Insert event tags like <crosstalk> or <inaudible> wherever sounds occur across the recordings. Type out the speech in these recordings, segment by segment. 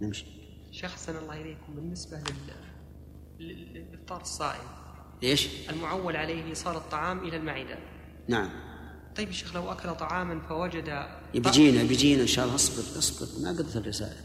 نمشي. شيخ حسن الله إليكم بالنسبة لل... للإفطار الصائم. ليش؟ المعول عليه إيصال الطعام إلى المعدة. نعم. طيب يا شيخ لو أكل طعاما فوجد بيجينا بيجينا إن شاء الله. اصبر اصبر. ما قدرت الرسالة.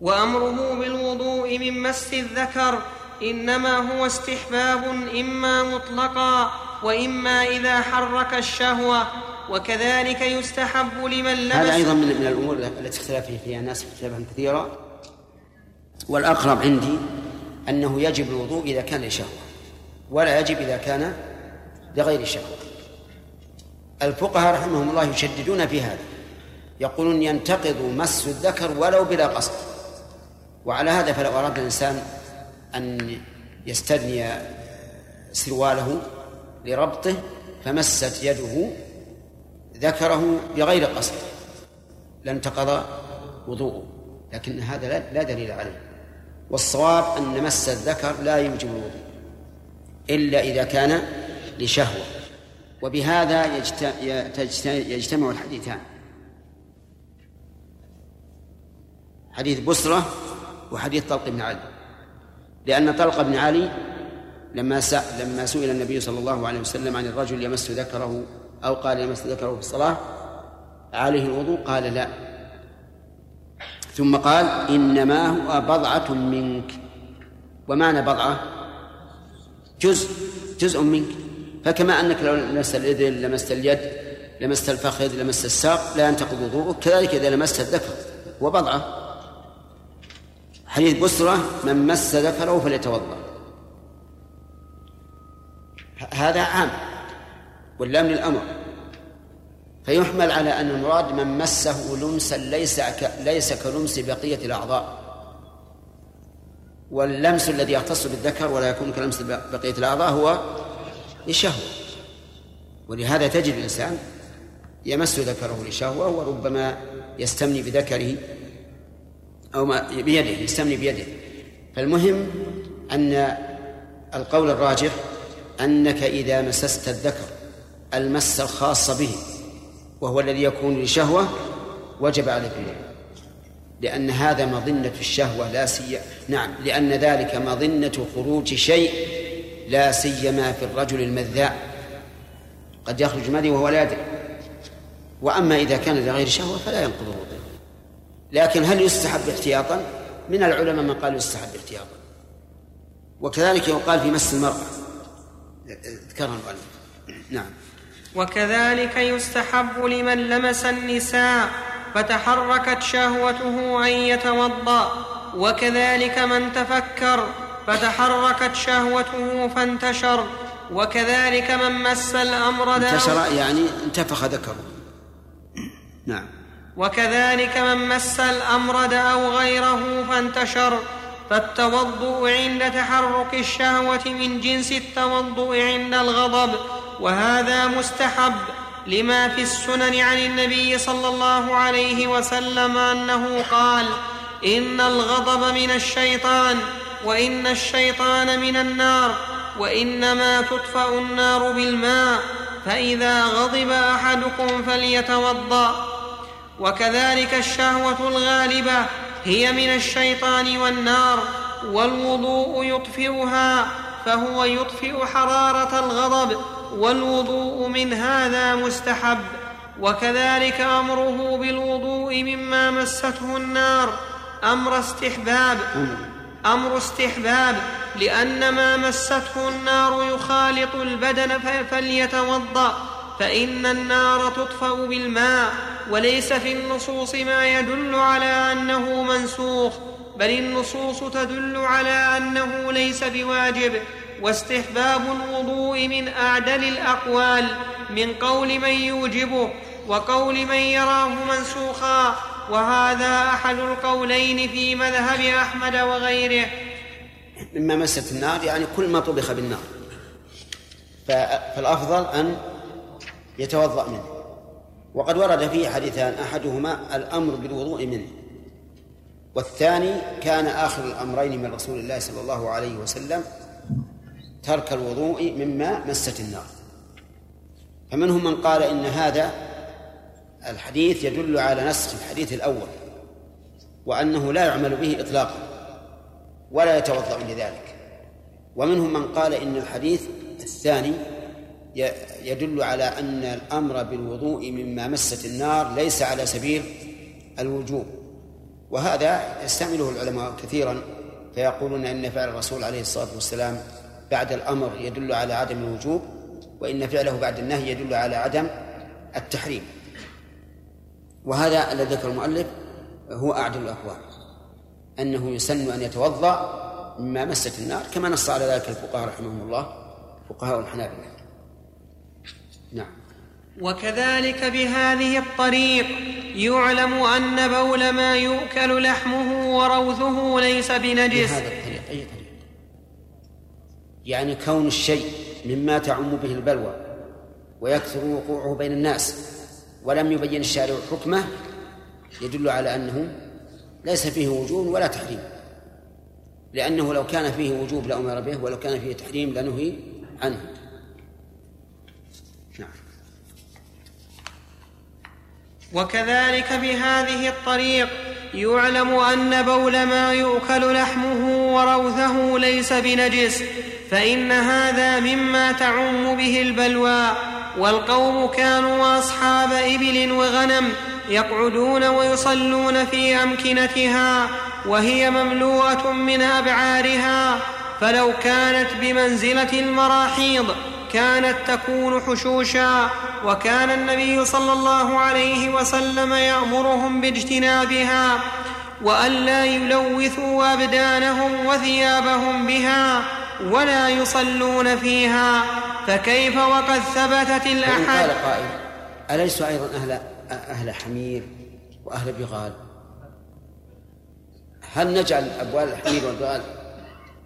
وأمره بالوضوء من مس الذكر. إنما هو استحباب إما مطلقا وإما إذا حرك الشهوة. وكذلك يستحب لمن لمس هذا أيضا من, الأمور التي اختلف فيها الناس اختلافا كثيرا. والأقرب عندي أنه يجب الوضوء إذا كان لشهوة ولا يجب إذا كان لغير شهوة. الفقهاء رحمهم الله يشددون في هذا يقولون ينتقض مس الذكر ولو بلا قصد. وعلى هذا فلو أراد الإنسان أن يستدني سرواله لربطه فمست يده ذكره بغير قصد. لانتقض وضوءه. لكن هذا لا دليل عليه. والصواب أن مس الذكر لا يوجب الوضوء. إلا إذا كان لشهوة. وبهذا يجتمع الحديثان. حديث بسرة وحديث طلق بن علي. لأن طلق بن علي لما لما سئل النبي صلى الله عليه وسلم عن الرجل يمس ذكره أو قال يمس ذكره في الصلاة عليه الوضوء قال لا. ثم قال إنما هو بضعة منك. ومعنى بضعة؟ جزء جزء منك. فكما أنك لو لمست الإذن لمست اليد لمست الفخذ لمست الساق لا ينتقض وضوءك. كذلك إذا لمست الذكر وبضعة حديث بسرة من مس ذكره فليتوضأ. هذا عام. واللام للأمر. فيحمل على أن المراد من مسه لمسا ليس ليس كلمس بقية الأعضاء. واللمس الذي يختص بالذكر ولا يكون كلمس بقية الأعضاء هو لشهوة. ولهذا تجد الإنسان يمس ذكره لشهوة وربما يستمني بذكره أو ما بيده يستمني بيده. فالمهم أن القول الراجح أنك إذا مسست الذكر المس الخاص به وهو الذي يكون لشهوة وجب عليك الوضوء لأن هذا مظنة الشهوة لا سي نعم لأن ذلك مظنة خروج شيء لا سيما في الرجل المذاع قد يخرج مذي وهو لا يدري. وأما إذا كان لغير شهوة فلا ينقض الوضوء لكن هل يستحب احتياطا؟ من العلماء من قال يستحب احتياطا. وكذلك يقال في مس المرأة. ذكرها المؤلف. نعم. وكذلك يستحب لمن لمس النساء فتحركت شهوته أن يتوضأ. وكذلك من تفكر فتحركت شهوته فانتشر. وكذلك من مس الأمر انتشر يعني انتفخ ذكره. نعم. وكذلك من مس الامرد أو غيره فانتشر. فالتوضؤ عند تحرك الشهوة من جنس التوضؤ عند الغضب. وهذا مستحب لما في السنن عن النبي صلى الله عليه وسلم أنه قال إن الغضب من الشيطان وإن الشيطان من النار وإنما تطفأ النار بالماء فإذا غضب أحدكم فليتوضأ. وكذلك الشهوة الغالبة هي من الشيطان والنار والوضوء يطفئها فهو يطفئ حرارة الغضب والوضوء من هذا مستحب وكذلك أمره بالوضوء مما مسته النار أمر استحباب أمر استحباب لأن ما مسته النار يخالط البدن فليتوضأ فإن النار تطفأ بالماء وليس في النصوص ما يدل على أنه منسوخ بل النصوص تدل على أنه ليس بواجب. واستحباب الوضوء من أعدل الأقوال من قول من يوجبه وقول من يراه منسوخا. وهذا أحد القولين في مذهب أحمد وغيره. مما مست النار يعني كل ما طبخ بالنار. فالأفضل أن يتوضأ منه. وقد ورد فيه حديثان أحدهما الأمر بالوضوء منه والثاني كان آخر الأمرين من رسول الله صلى الله عليه وسلم ترك الوضوء مما مست النار. فمنهم من قال إن هذا الحديث يدل على نسخ الحديث الأول وأنه لا يعمل به إطلاقا ولا يتوضأ لذلك. ومنهم من قال إن الحديث الثاني يدل على أن الأمر بالوضوء مما مست النار ليس على سبيل الوجوب. وهذا يستعمله العلماء كثيرا فيقولون إن فعل الرسول عليه الصلاة والسلام بعد الأمر يدل على عدم الوجوب وإن فعله بعد النهي يدل على عدم التحريم. وهذا الذي ذكر المؤلف هو اعدل الأقوال أنه يسن أن يتوضأ مما مست النار كما نص على ذلك الفقهاء رحمهم الله فقهاء الحنابلة. نعم. وكذلك بهذه الطريق يعلم أن بول ما يؤكل لحمه وروثه ليس بنجس. بهذا يعني كون الشيء مما تعم به البلوى ويكثر وقوعه بين الناس ولم يبين الشارع حكمه يدل على أنه ليس فيه وجوب ولا تحريم. لأنه لو كان فيه وجوب لأمر به ولو كان فيه تحريم لنهي عنه. وكذلك بهذه الطريق يعلم أن بول ما يؤكل لحمه وروثه ليس بنجس. فإن هذا مما تعم به البلوى والقوم كانوا أصحاب إبل وغنم يقعدون ويصلون في أمكنتها وهي مملوءة من أبعارها فلو كانت بمنزلة المراحيض كانت تكون حشوشا وكان النبي صلى الله عليه وسلم يأمرهم باجتنابها والا يلوثوا أبدانهم وثيابهم بها ولا يصلون فيها فكيف وقد ثبتت الاحاد قال قائل اليسوا أيضا أهل أهل حمير وأهل بغال؟ هل نجعل أبوال الحمير والبغال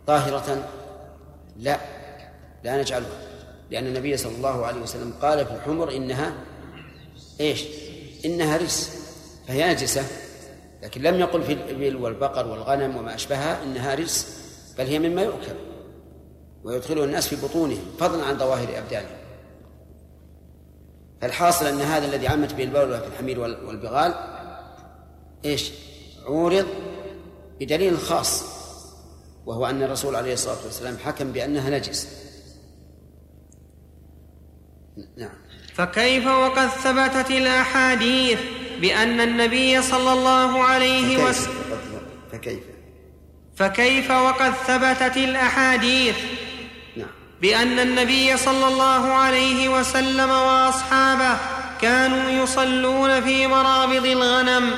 طاهرة؟ لا لا نجعلها لأن النبي صلى الله عليه وسلم قال في الحمر إنها إيش؟ إنها رجس فهي نجسة لكن لم يقل في الإبل والبقر والغنم وما أشبهها إنها رجس بل هي مما يؤكل. ويدخله الناس في بطونهم فضلا عن ظواهر أبدانهم. فالحاصل أن هذا الذي عمت به البول في الحمير والبغال إيش؟ عورض بدليل خاص وهو أن الرسول عليه الصلاة والسلام حكم بأنها نجس. نعم. فكيف وقد ثبتت الأحاديث بأن النبي صلى الله عليه وسلم فكيف؟ فكيف وقد ثبتت الأحاديث بأن النبي صلى الله عليه وسلم وأصحابه كانوا يصلون في مرابض الغنم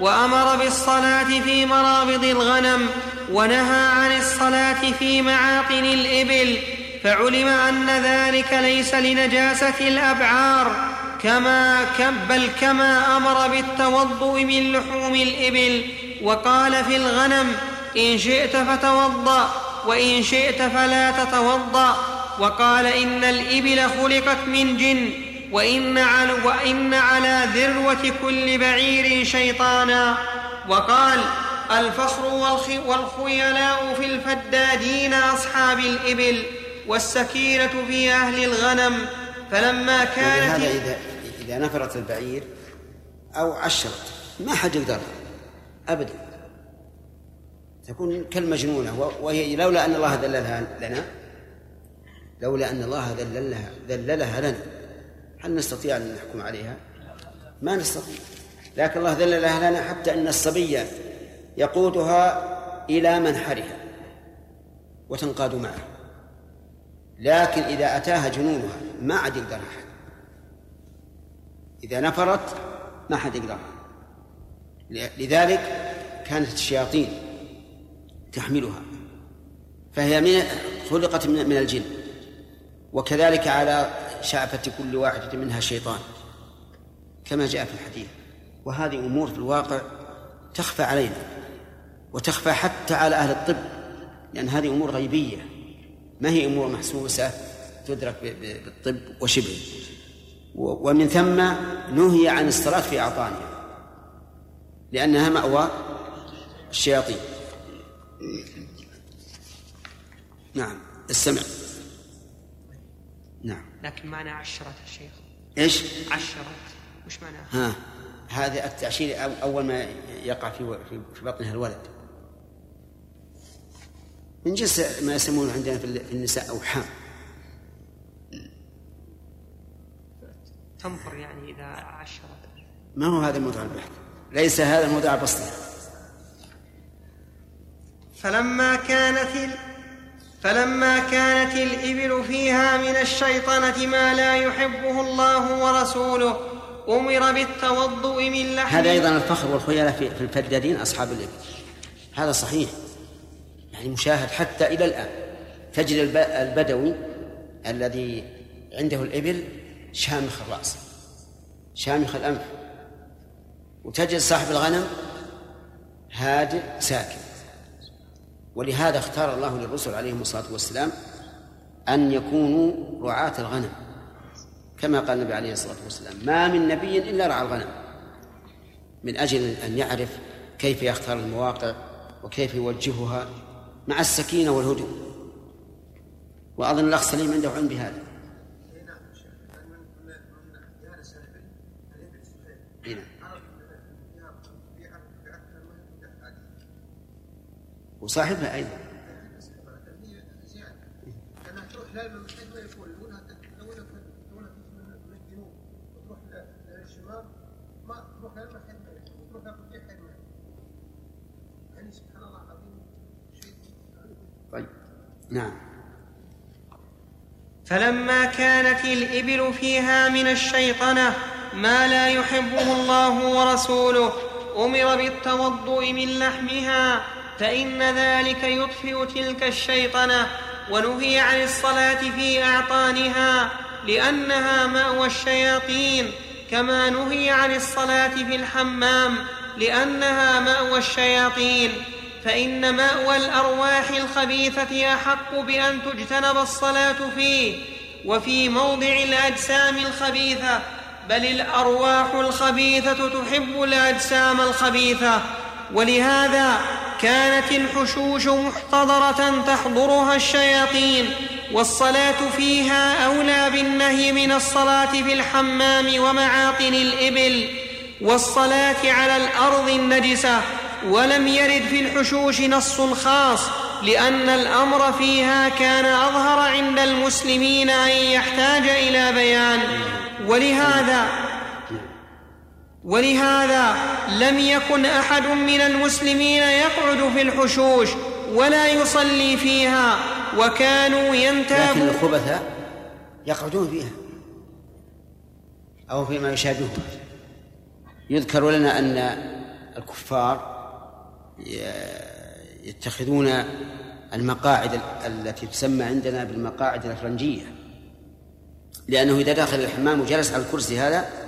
وأمر بالصلاة في مرابض الغنم ونهى عن الصلاة في معاقن الإبل فعلم أن ذلك ليس لنجاسة الأبعار كما بل كما أمر بالتوضؤ من لحوم الإبل وقال في الغنم إن شئت فتوضأ وإن شئت فلا تتوضأ. وقال إن الإبل خلقت من جن وإن على, وإن على ذروة كل بعير شيطانا. وقال الفخر والخيلاء في الفدادين أصحاب الإبل والسكينة في أهل الغنم. فلما كانت هذا إذا إذا نفرت البعير أو عشرت ما حد يقدرها أبدا. تكون كالمجنونة وهي لولا أن الله ذللها لنا لولا أن الله ذللها ذللها لنا. هل نستطيع أن نحكم عليها؟ ما نستطيع. لكن الله ذللها لنا حتى أن الصبي يقودها إلى منحرها وتنقاد معه. لكن إذا أتاها جنونها ما عاد يقدر أحد. إذا نفرت ما حد يقدرها لذلك كانت الشياطين تحملها. فهي من خلقت من الجن. وكذلك على شعفة كل واحدة منها شيطان. كما جاء في الحديث. وهذه أمور في الواقع تخفى علينا. وتخفى حتى على أهل الطب. لأن هذه أمور غيبية. ما هي أمور محسوسة تدرك بالطب وشبه. ومن ثم نهي عن الصلاة في أعطانها. لأنها مأوى الشياطين. نعم السمع نعم. لكن معنى عشرة الشيخ إيش؟ عشرة. وش معناه؟ ها هذا التأشير أول ما يقع في في بطنها الولد. من جنس ما يسمونه عندنا في النساء أوحام تنفر يعني إذا عشرت ما هو هذا موضوع البحث؟ ليس هذا موضوع بسطه فلما كانت ال... فلما كانت الإبل فيها من الشيطنة ما لا يحبه الله ورسوله أمر بالتوضؤ من لحم هذا أيضا الفخر والخيانة في الفدادين أصحاب الإبل. هذا صحيح. يعني مشاهد حتى إلى الآن تجد البدوي الذي عنده الإبل شامخ الرأس شامخ الأنف. وتجد صاحب الغنم هادئ ساكن. ولهذا اختار الله للرسل عليهم الصلاة والسلام أن يكونوا رعاة الغنم كما قال النبي عليه الصلاة والسلام ما من نبي إلا رعى الغنم. من أجل أن يعرف كيف يختار المواقع وكيف يوجهها مع السكينة والهدوء. وأظن الأخ سليم عنده علم بهذا. وصاحبها أيضا. طيب. نعم. فلما كانت الإبل فيها من الشيطنة ما لا يحبه الله ورسوله أمر بالتوضؤ من لحمها. فإن ذلك يطفئ تلك الشيطنة ونهي عن الصلاة في أعطانها لأنها مأوى الشياطين كما نهي عن الصلاة في الحمام لأنها مأوى الشياطين. فإن مأوى الأرواح الخبيثة أحق بأن تجتنب الصلاة فيه وفي موضع الأجسام الخبيثة بل الأرواح الخبيثة تحب الأجسام الخبيثة. ولهذا كانت الحشوش محتضرة تحضرها الشياطين والصلاة فيها أولى بالنهي من الصلاة في الحمام ومعاطن الإبل والصلاة على الأرض النجسة ولم يرد في الحشوش نص خاص لأن الأمر فيها كان أظهر عند المسلمين أن يحتاج إلى بيان. ولهذا ولهذا لم يكن أحد من المسلمين يقعد في الحشوش ولا يصلي فيها وكانوا ينتابون. لكن الخبثاء يقعدون فيها أو فيما يشابهها يذكر لنا أن الكفار يتخذون المقاعد التي تسمى عندنا بالمقاعد الأفرنجية لأنه إذا دخل الحمام وجلس على الكرسي هذا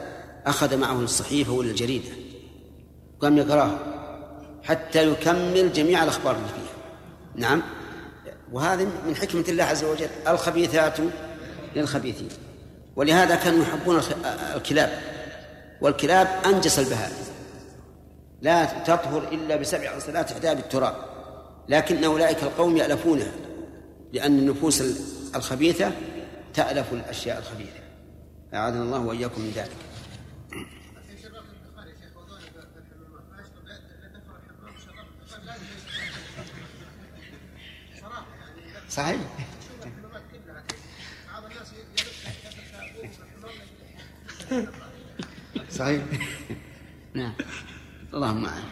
أخذ معه الصحيفة ولا الجريدة. وقام يقرأها. حتى يكمل جميع الأخبار اللي فيها. نعم. وهذه من حكمة الله عز وجل. الخبيثات للخبيثين. ولهذا كانوا يحبون الكلاب. والكلاب أنجس البهائم لا تطهر إلا بسبع غسلات إحدى بالتراب. لكن أولئك القوم يألفونها. لأن النفوس الخبيثة تألف الأشياء الخبيثة. أعاذنا الله وإياكم من ذلك. صحيح. صحيح. نعم. اللهم أعلم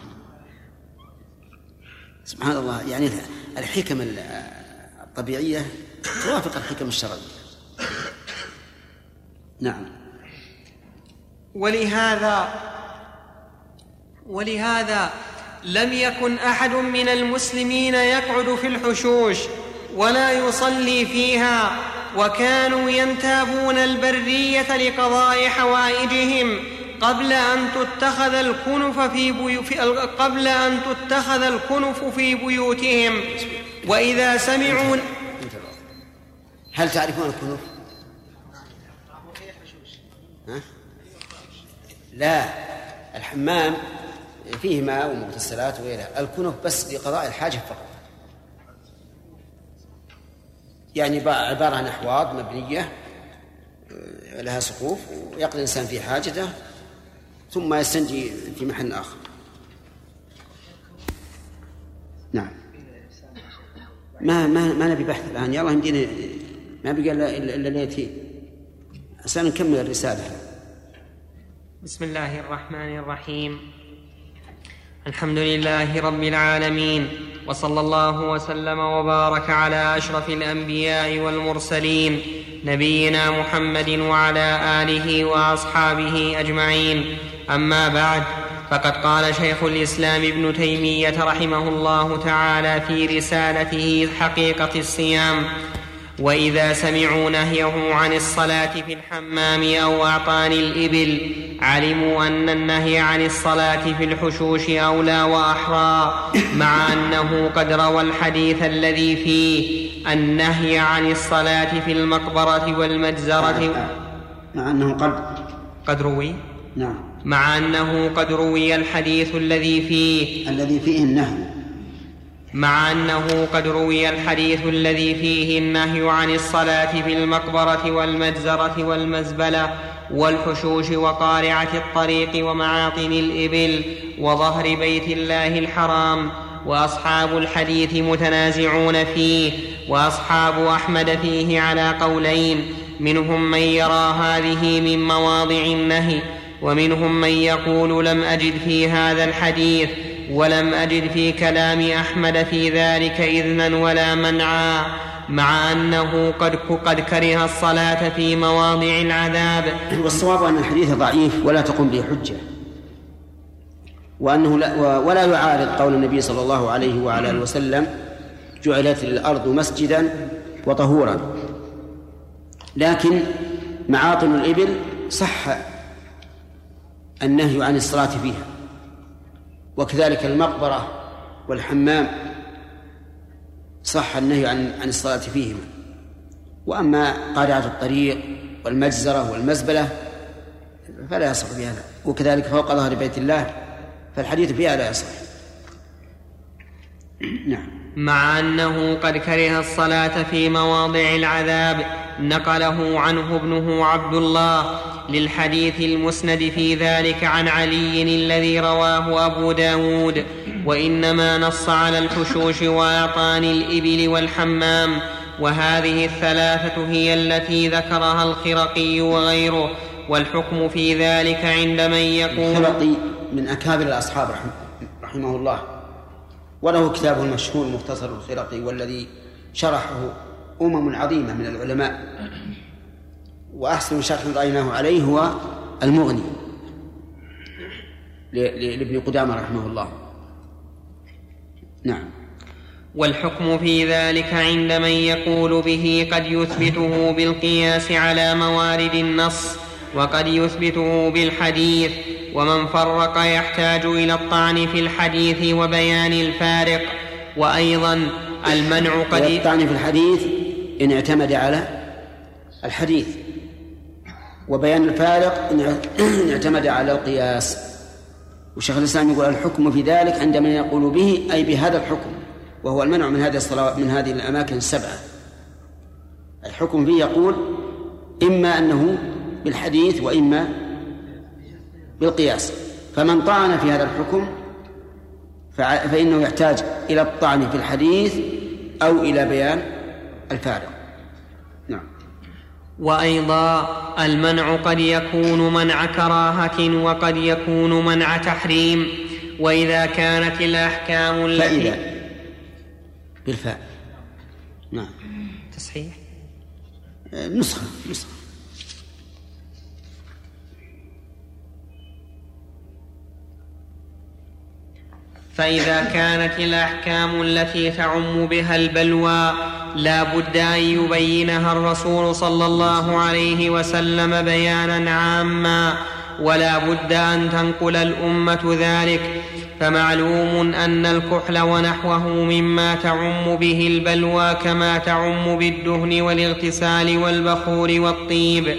سبحان الله. يعني الحكم الطبيعية توافق الحكم الشرعية نعم. ولهذا ولهذا لم يكن أحد من المسلمين يقعد في الحشوش. ولا يصلي فيها وكانوا ينتابون البرية لقضاء حوائجهم قبل أن تتخذ الكنف في, بيو في قبل أن تتخذ الكنف في بيوتهم وإذا سمعوا هل تعرفون الكنف؟ ها؟ لا الحمام فيه ماء ومغتسلات وغيرها الكنف بس لقضاء الحاجة فقط يعني عبارة عن أحواض مبنية آه، لها سقوف ويقضي الإنسان في حاجته ثم يستنجي في محل آخر. نعم. ما ما ما نبي بحث الآن؟ يلا يمدينا ما بقى إلا إلا ليتين عشان نكمل الرسالة. بسم الله الرحمن الرحيم. الحمد لله رب العالمين. وصلى الله وسلم وبارك على أشرف الأنبياء والمرسلين نبينا محمد وعلى آله وأصحابه أجمعين. أما بعد فقد قال شيخ الإسلام ابن تيمية رحمه الله تعالى في رسالته حقيقة الصيام. وإذا سمعوا نهيه عن الصلاة في الحمام أو اعطان الإبل علموا أن النهي عن الصلاة في الحشوش أولى وأحرى مع أنه قد روى الحديث الذي فيه النهي عن الصلاة في المقبرة والمجزرة. مع أنه قد قد روي؟ نعم. مع أنه قد روي الحديث الذي فيه الذي فيه النهي. مع أنه قد روي الحديث الذي فيه النهي عن الصلاة في المقبرة والمجزرة والمزبلة والحشوش وقارعة الطريق ومعاطن الإبل وظهر بيت الله الحرام وأصحاب الحديث متنازعون فيه وأصحاب أحمد فيه على قولين منهم من يرى هذه من مواضع النهي ومنهم من يقول لم أجد في هذا الحديث ولم أجد في كلام أحمد في ذلك إذنا ولا منعا مع أنه قد قد كره الصلاة في مواضع العذاب. والصواب أن الحديث ضعيف ولا تقوم به حجة وأنه لا ولا يعارض قول النبي صلى الله عليه وعلى آله وسلم جعلت الأرض مسجدا وطهورا. لكن معاطن الإبل صح النهي عن الصلاة فيها. وكذلك المقبرة والحمام صح النهي عن عن الصلاة فيهما. وأما قارعة الطريق والمجزرة والمزبلة فلا يصح في هذا. وكذلك فوق ظهر بيت الله فالحديث فيها لا يصح. نعم. مع أنه قد كره الصلاة في مواضع العذاب. نقله عنه ابنه عبد الله للحديث المسند في ذلك عن علي الذي رواه أبو داود. وإنما نص على الحشوش وأعطان الإبل والحمام. وهذه الثلاثة هي التي ذكرها الخرقي وغيره. والحكم في ذلك عند من يقول الخرقي من أكابر الأصحاب رحمه الله. وله كتابه المشهور مختصر الخرقي والذي شرحه أمم عظيمة من العلماء. وأحسن شرح رأيناه عليه هو المغني لابن قدامة رحمه الله. نعم. والحكم في ذلك عند من يقول به قد يثبته بالقياس على موارد النص وقد يثبته بالحديث ومن فرق يحتاج إلى الطعن في الحديث وبيان الفارق. وأيضا المنع قد الطعن في الحديث إن اعتمد على الحديث. وبيان الفارق <clears throat> إن اعتمد على القياس. وشيخ الإسلام يقول الحكم في ذلك عند من يقول به أي بهذا الحكم. وهو المنع من هذه الصلوات من هذه الأماكن السبعة. الحكم فيه يقول إما أنه بالحديث وإما بالقياس. فمن طعن في هذا الحكم فإنه يحتاج إلى الطعن في الحديث أو إلى بيان الفارق. وأيضا المنع قد يكون منع كراهة وقد يكون منع تحريم وإذا كانت الأحكام التي فإذا. بالفاء. نعم. تصحيح. نسخة نسخة. فإذا كانت الأحكام التي تعم بها البلوى لا بد أن يبينها الرسول صلى الله عليه وسلم بيانا عاما ولا بد أن تنقل الأمة ذلك. فمعلوم أن الكحل ونحوه مما تعم به البلوى كما تعم بالدهن والاغتسال والبخور والطيب.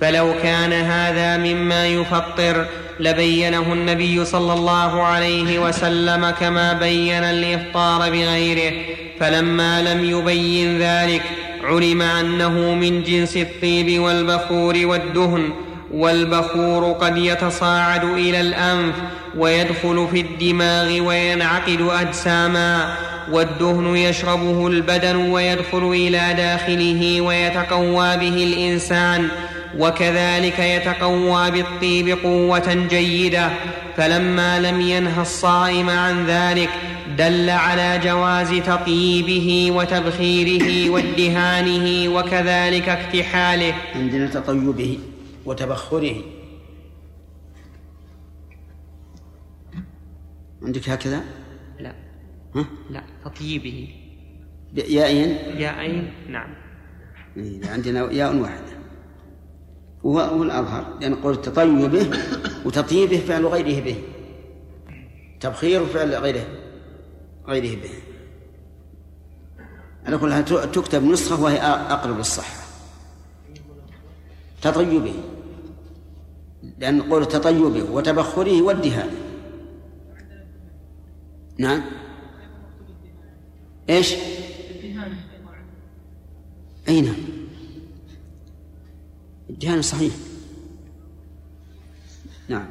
فلو كان هذا مما يفطر لبينه النبي صلى الله عليه وسلم كما بين الإفطار بغيره فلما لم يبين ذلك علم أنه من جنس الطيب والبخور والدهن والبخور قد يتصاعد إلى الأنف ويدخل في الدماغ وينعقد أجساما والدهن يشربه البدن ويدخل إلى داخله ويتقوى به الإنسان وكذلك يتقوى بالطيب قوة جيدة فلما لم ينه الصائم عن ذلك دل على جواز تطيبه وتبخيره <coughs> وادهانه وكذلك اكتحاله. عندنا تطيبه وتبخره. عندك هكذا؟ لا. ها؟ لا تطيبه ياءين ياءين نعم. إيه، عندنا ياء واحدة. وهو الأظهر لأن قول تطيبه وتطيبه فعل غيره به. تبخير فعل غيره غيره به. على كل حال تكتب نسخة وهي أقرب للصحة. تطيبه. لأن قول تطيبه وتبخره والدهانه نعم. إيش؟ أي نعم. الدهان صحيح. نعم.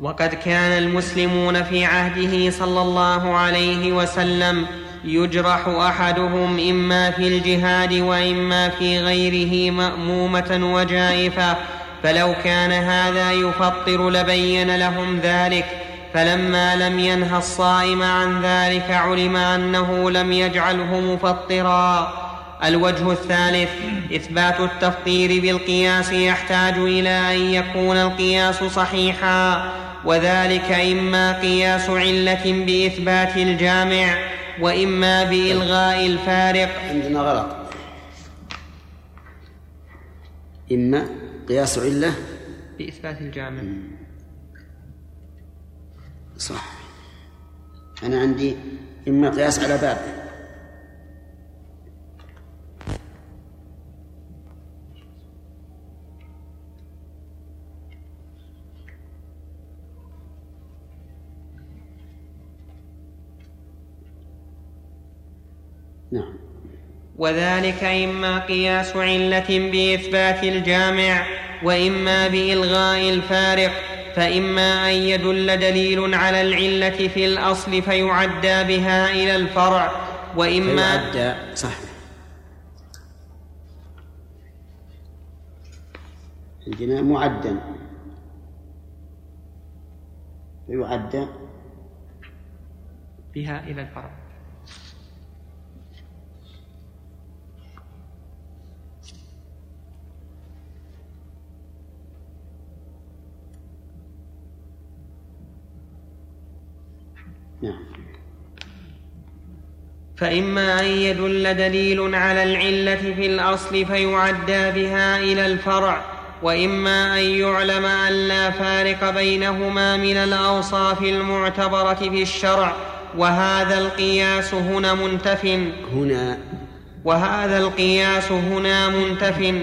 وقد كان المسلمون في عهده صلى الله عليه وسلم يجرح أحدهم إما في الجهاد وإما في غيره مأمومة وجائفة. فلو كان هذا يفطر لبين لهم ذلك. فلما لم ينه الصائم عن ذلك علم أنه لم يجعله مفطرا. الوجه الثالث إثبات التفطير بالقياس يحتاج إلى أن يكون القياس صحيحا وذلك إما قياس علة بإثبات الجامع وإما بإلغاء الفارق. عندنا غلط. إما قياس علة بإثبات الجامع. صح. أنا عندي إما قياس على باب. نعم. وذلك إما قياس علة بإثبات الجامع وإما بإلغاء الفارق فإما أن يدل دليل على العلة في الأصل فيعدى بها إلى الفرع وإما فيعدى صح. عندنا معدا فيعدى بها إلى الفرع. نعم. فإما أن يدل دليل على العلة في الأصل فيعدى بها إلى الفرع وإما أن يعلم أن لا فارق بينهما من الأوصاف المعتبرة في الشرع وهذا القياس هنا منتف. هنا. وهذا القياس هنا منتف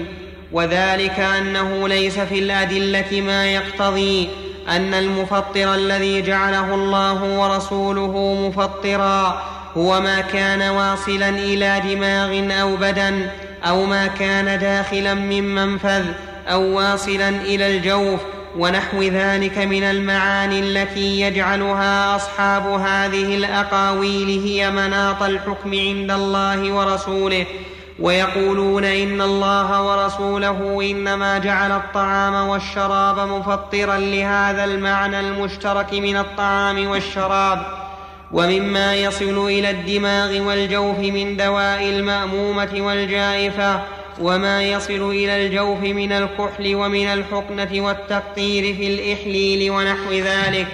وذلك أنه ليس في الأدلة ما يقتضي. أن المفطر الذي جعله الله ورسوله مفطرا هو ما كان واصلا إلى دماغ أو بدن أو ما كان داخلا من منفذ أو واصلا إلى الجوف ونحو ذلك من المعاني التي يجعلها أصحاب هذه الأقاويل هي مناط الحكم عند الله ورسوله ويقولون إن الله ورسوله إنما جعل الطعام والشراب مفطرا لهذا المعنى المشترك من الطعام والشراب ومما يصل إلى الدماغ والجوف من دواء المأمومة والجائفة وما يصل إلى الجوف من الكحل ومن الحقنة والتقطير في الإحليل ونحو ذلك.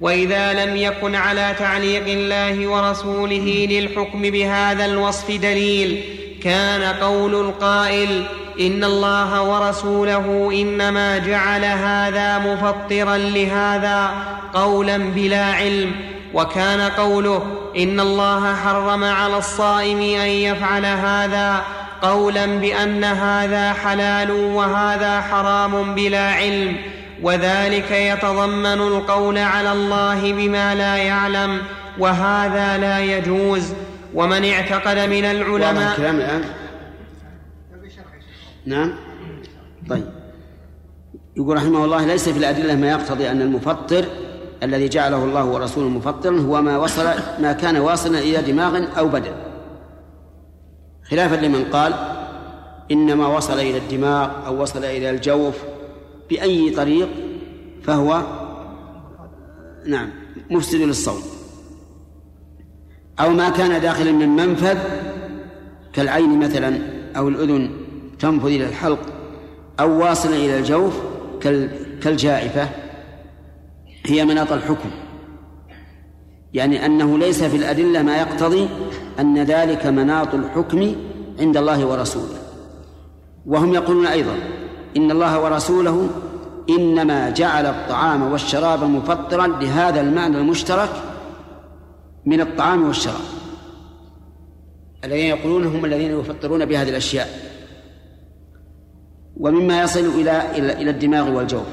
وإذا لم يكن على تعليق الله ورسوله للحكم بهذا الوصف دليل كان قول القائل إن الله ورسوله إنما جعل هذا مفطرا لهذا قولا بلا علم وكان قوله إن الله حرم على الصائم أن يفعل هذا قولا بأن هذا حلال وهذا حرام بلا علم. وذلك يتضمن القول على الله بما لا يعلم وهذا لا يجوز. ومن اعتقد من العلماء الكلام الآن؟ نعم. طيب. يقول رحمه الله ليس في الأدلة ما يقتضي أن المفطر الذي جعله الله ورسوله مفطرا هو ما وصل ما كان واصلا إلى دماغ أو بدن. خلافا لمن قال إنما وصل إلى الدماغ أو وصل إلى الجوف بأي طريق فهو نعم مفسد للصوم. أو ما كان داخلا من منفذ كالعين مثلا أو الأذن تنفذ إلى الحلق أو واصلا إلى الجوف كالجائفة. هي مناط الحكم يعني أنه ليس في الأدلة ما يقتضي أن ذلك مناط الحكم عند الله ورسوله. وهم يقولون أيضا إن الله ورسوله إنما جعل الطعام والشراب مفطرا لهذا المعنى المشترك من الطعام والشراب. الذين يقولون هم الذين يفطرون بهذه الأشياء. ومما يصل إلى إلى الدماغ والجوف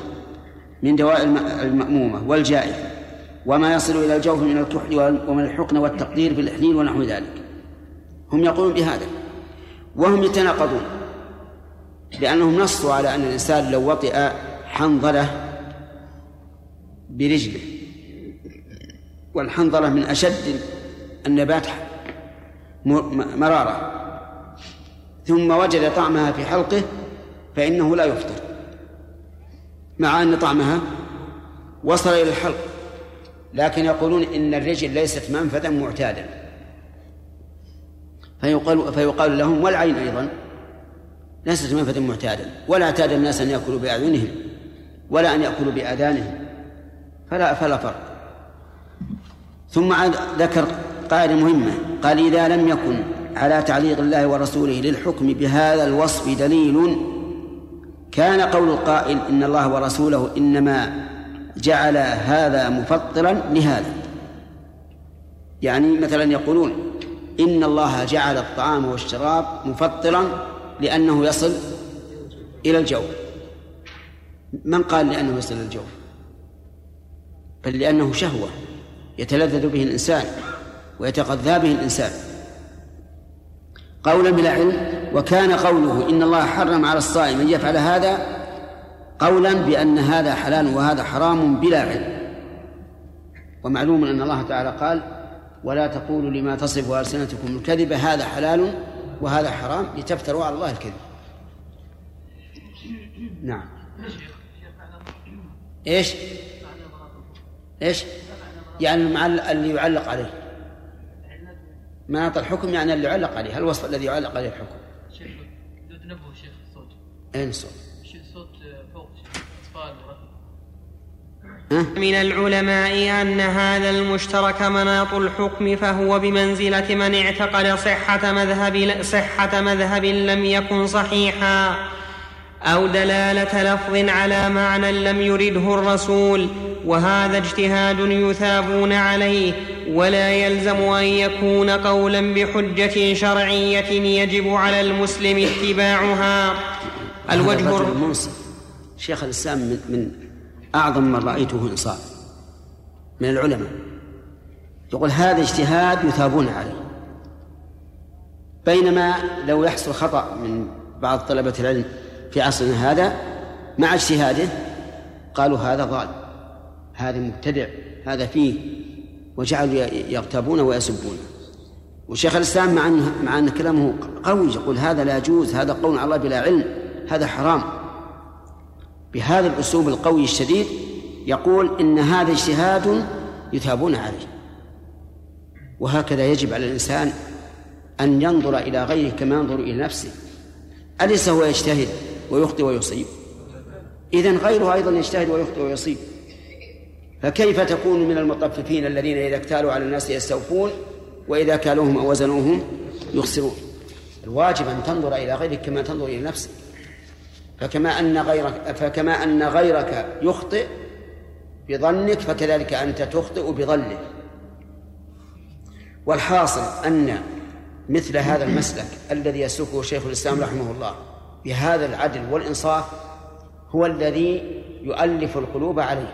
من دواء المأمومة والجائفة وما يصل إلى الجوف من الكحل ومن الحقن والتقدير في الإحليل ونحو ذلك. هم يقولون بهذا. وهم يتناقضون. لأنهم نصوا على أن الإنسان لو وطئ حنظلة برجله. والحنظلة من أشد النبات مرارة. ثم وجد طعمها في حلقه فإنه لا يفطر. مع أن طعمها وصل إلى الحلق. لكن يقولون إن الرجل ليست منفذا معتادا. فيقال فيقال لهم والعين أيضا. ليست منفذا معتادا ولا اعتاد الناس أن يأكلوا بأعينهم ولا أن يأكلوا بآذانهم. فلا فلا فرق. ثم ذكر قاعدة مهمة قال إذا لم يكن على تعليق الله ورسوله للحكم بهذا الوصف دليل كان قول القائل إن الله ورسوله إنما جعل هذا مفطرا لهذا يعني مثلا يقولون إن الله جعل الطعام والشراب مفطرا لأنه يصل إلى الجوف. من قال لأنه يصل إلى الجوف؟ بل لأنه شهوة يتلذذ به الإنسان ويتغذى به الإنسان. قولا بلا علم وكان قوله إن الله حرم على الصائم أن يفعل هذا قولا بأن هذا حلال وهذا حرام بلا علم. ومعلوم أن الله تعالى قال ولا تقولوا لما تصف ألسنتكم الكذب هذا حلال وهذا حرام لتفتروا على الله الكذب. نعم. إيش؟ إيش؟ يعني مع اللي يعلق عليه. مناط الحكم يعني اللي يعلق عليه. الوصف الذي يعلق عليه الحكم؟ شيخ تنبه شيخ الصوت اين الصوت؟ من العلماء أن هذا المشترك مناط الحكم فهو بمنزلة من اعتقد صحة مذهب صحة مذهب لم يكن صحيحا أو دلالة لفظ على معنى لم يرده الرسول. وهذا اجتهاد يثابون عليه ولا يلزم أن يكون قولا بحجة شرعية يجب على المسلم اتباعها. الوجه شيخ الإسلام من, من أعظم من رأيته انصاف من العلماء. يقول هذا اجتهاد يثابون عليه. بينما لو يحصل خطأ من بعض طلبة العلم في عصرنا هذا مع اجتهاده قالوا هذا ضال. هذا مبتدع. هذا فيه. وجعلوا يغتابون ويسبون. وشيخ الإسلام مع أن مع أن كلامه قوي يقول هذا لا يجوز هذا قول على الله بلا علم هذا حرام. بهذا الأسلوب القوي الشديد يقول إن هذا اجتهاد يثابون عليه. وهكذا يجب على الإنسان أن ينظر إلى غيره كما ينظر إلى نفسه. أليس هو يجتهد ويخطئ ويصيب؟ اذا غيره أيضا يجتهد ويخطئ ويصيب. فكيف تكون من المطففين الذين إذا اكتالوا على الناس يستوفون وإذا كالوهم أو وزنوهم يخسرون؟ الواجب أن تنظر إلى غيرك كما تنظر إلى نفسك. فكما أن غيرك فكما أن غيرك يخطئ بظنك فكذلك أنت تخطئ بظنه والحاصل أن مثل هذا المسلك الذي يسلكه شيخ الإسلام رحمه الله بهذا العدل والإنصاف هو الذي يؤلف القلوب عليه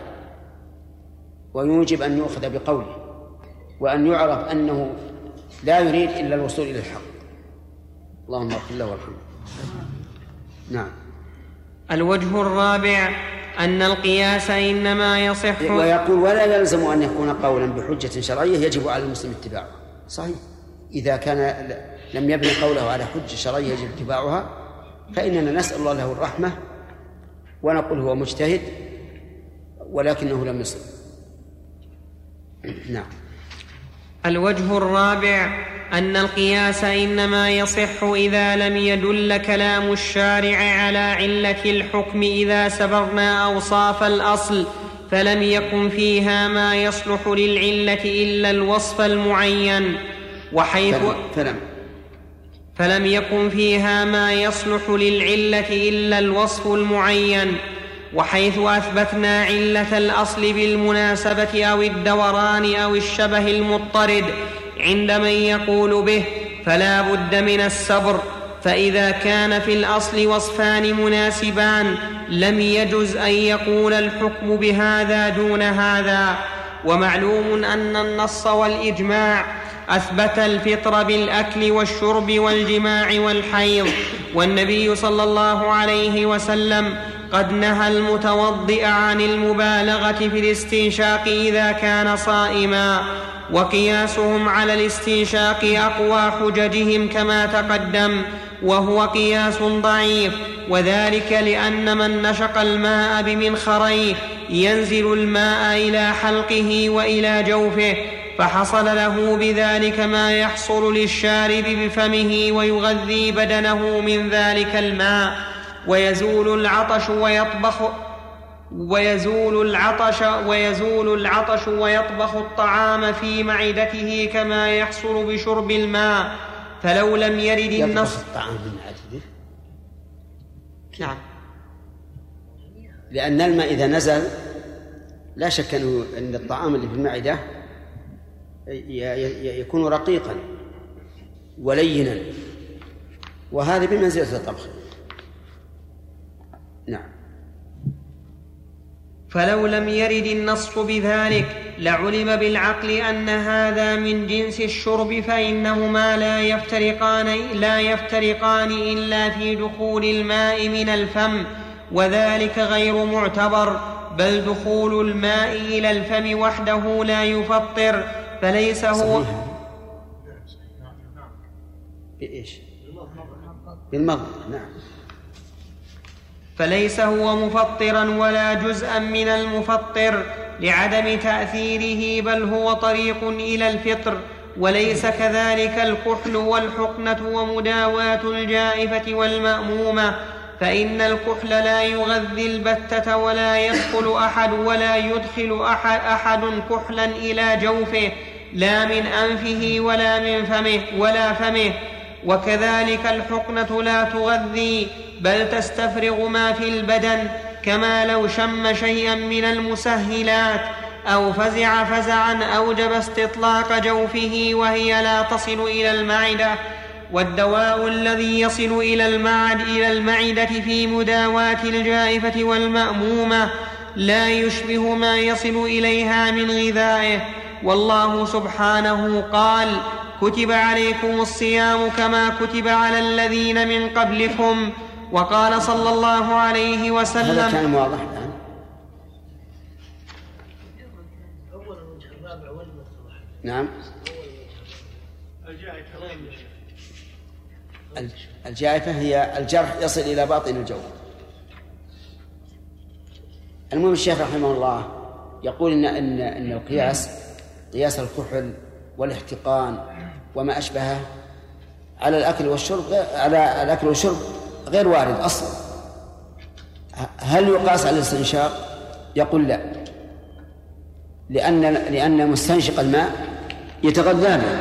ويوجب أن يؤخذ بقوله وأن يعرف أنه لا يريد إلا الوصول إلى الحق. اللهم اغفر له وارحمه نعم. الوجه الرابع أن القياس إنما يصح ويقول ولا يلزم أن يكون قولا بحجة شرعية يجب على المسلم اتباعه. صحيح. إذا كان لم يبني قوله على حجة شرعية يجب اتباعها فإننا نسأل الله له الرحمة ونقول هو مجتهد ولكنه لم يصل نعم. الوجه الرابع أن القياس إنما يصح إذا لم يدل كلام الشارع على علة الحكم إذا سبرنا أوصاف الأصل فلم يكن فيها ما يصلح للعلة إلا الوصف المعين. وحيث فلم فلم يكن فيها ما يصلح للعلة إلا الوصف المعين. وحيث أثبتنا علة الأصل بالمناسبة أو الدوران أو الشبه المضطرد عند من يقول به فلا بد من الصبر فإذا كان في الأصل وصفان مناسبان لم يجز أن يقول الحكم بهذا دون هذا. ومعلوم أن النص والإجماع أثبت الفطر بالأكل والشرب والجماع والحيض والنبي صلى الله عليه وسلم قد نهى المتوضئ عن المبالغة في الاستنشاق إذا كان صائما وقياسهم على الاستنشاق أقوى حججهم كما تقدم وهو قياس ضعيف وذلك لأن من نشق الماء بمنخريه ينزل الماء إلى حلقه وإلى جوفه فحصل له بذلك ما يحصل للشارب بفمه ويغذي بدنه من ذلك الماء. ويزول العطش ويطبخ ويزول العطش ويزول العطش ويطبخ الطعام في معدته كما يحصل بشرب الماء فلو لم يرد النص الطعام في معدته؟ نعم. لأن الماء إذا نزل لا شك أنه أن الطعام اللي في المعدة يكون رقيقا ولينا. وهذا بمنزلة الطبخ. نعم. فلو لم يرد النص بذلك لعلم بالعقل أن هذا من جنس الشرب فإنهما لا يفترقان لا يفترقان إلا في دخول الماء من الفم وذلك غير معتبر بل دخول الماء إلى الفم وحده لا يفطر فليس هو بإيش؟ بالمضمضة نعم. فليس هو مفطرا ولا جزءا من المفطر لعدم تأثيره بل هو طريق إلى الفطر. وليس كذلك الكحل والحقنة ومداواة الجائفة والمأمومة. فإن الكحل لا يغذي البتة ولا يدخل أحد ولا يدخل أحد, أحد كحلا إلى جوفه لا من أنفه ولا من فمه ولا فمه. وكذلك الحقنة لا تغذي بل تستفرغ ما في البدن كما لو شم شيئا من المسهلات أو فزع فزعا اوجب استطلاق جوفه وهي لا تصل إلى المعدة. والدواء الذي يصل إلى المعد إلى المعدة في مداواة الجائفة والمأمومة لا يشبه ما يصل إليها من غذائه. والله سبحانه قال كتب عليكم الصيام كما كتب على الذين من قبلكم. وقال صلى الله عليه وسلم هذا كان واضح الآن. نعم. الجائفة هي الجرح يصل إلى باطن الجوف المهم الشيخ رحمه الله يقول إن إن إن القياس قياس الكحل والاحتقان وما أشبهه على الأكل والشرب على الأكل والشرب غير وارد أصلا. هل يقاس على الاستنشاق؟ يقول لا. لأن لأن مستنشق الماء يتغذى به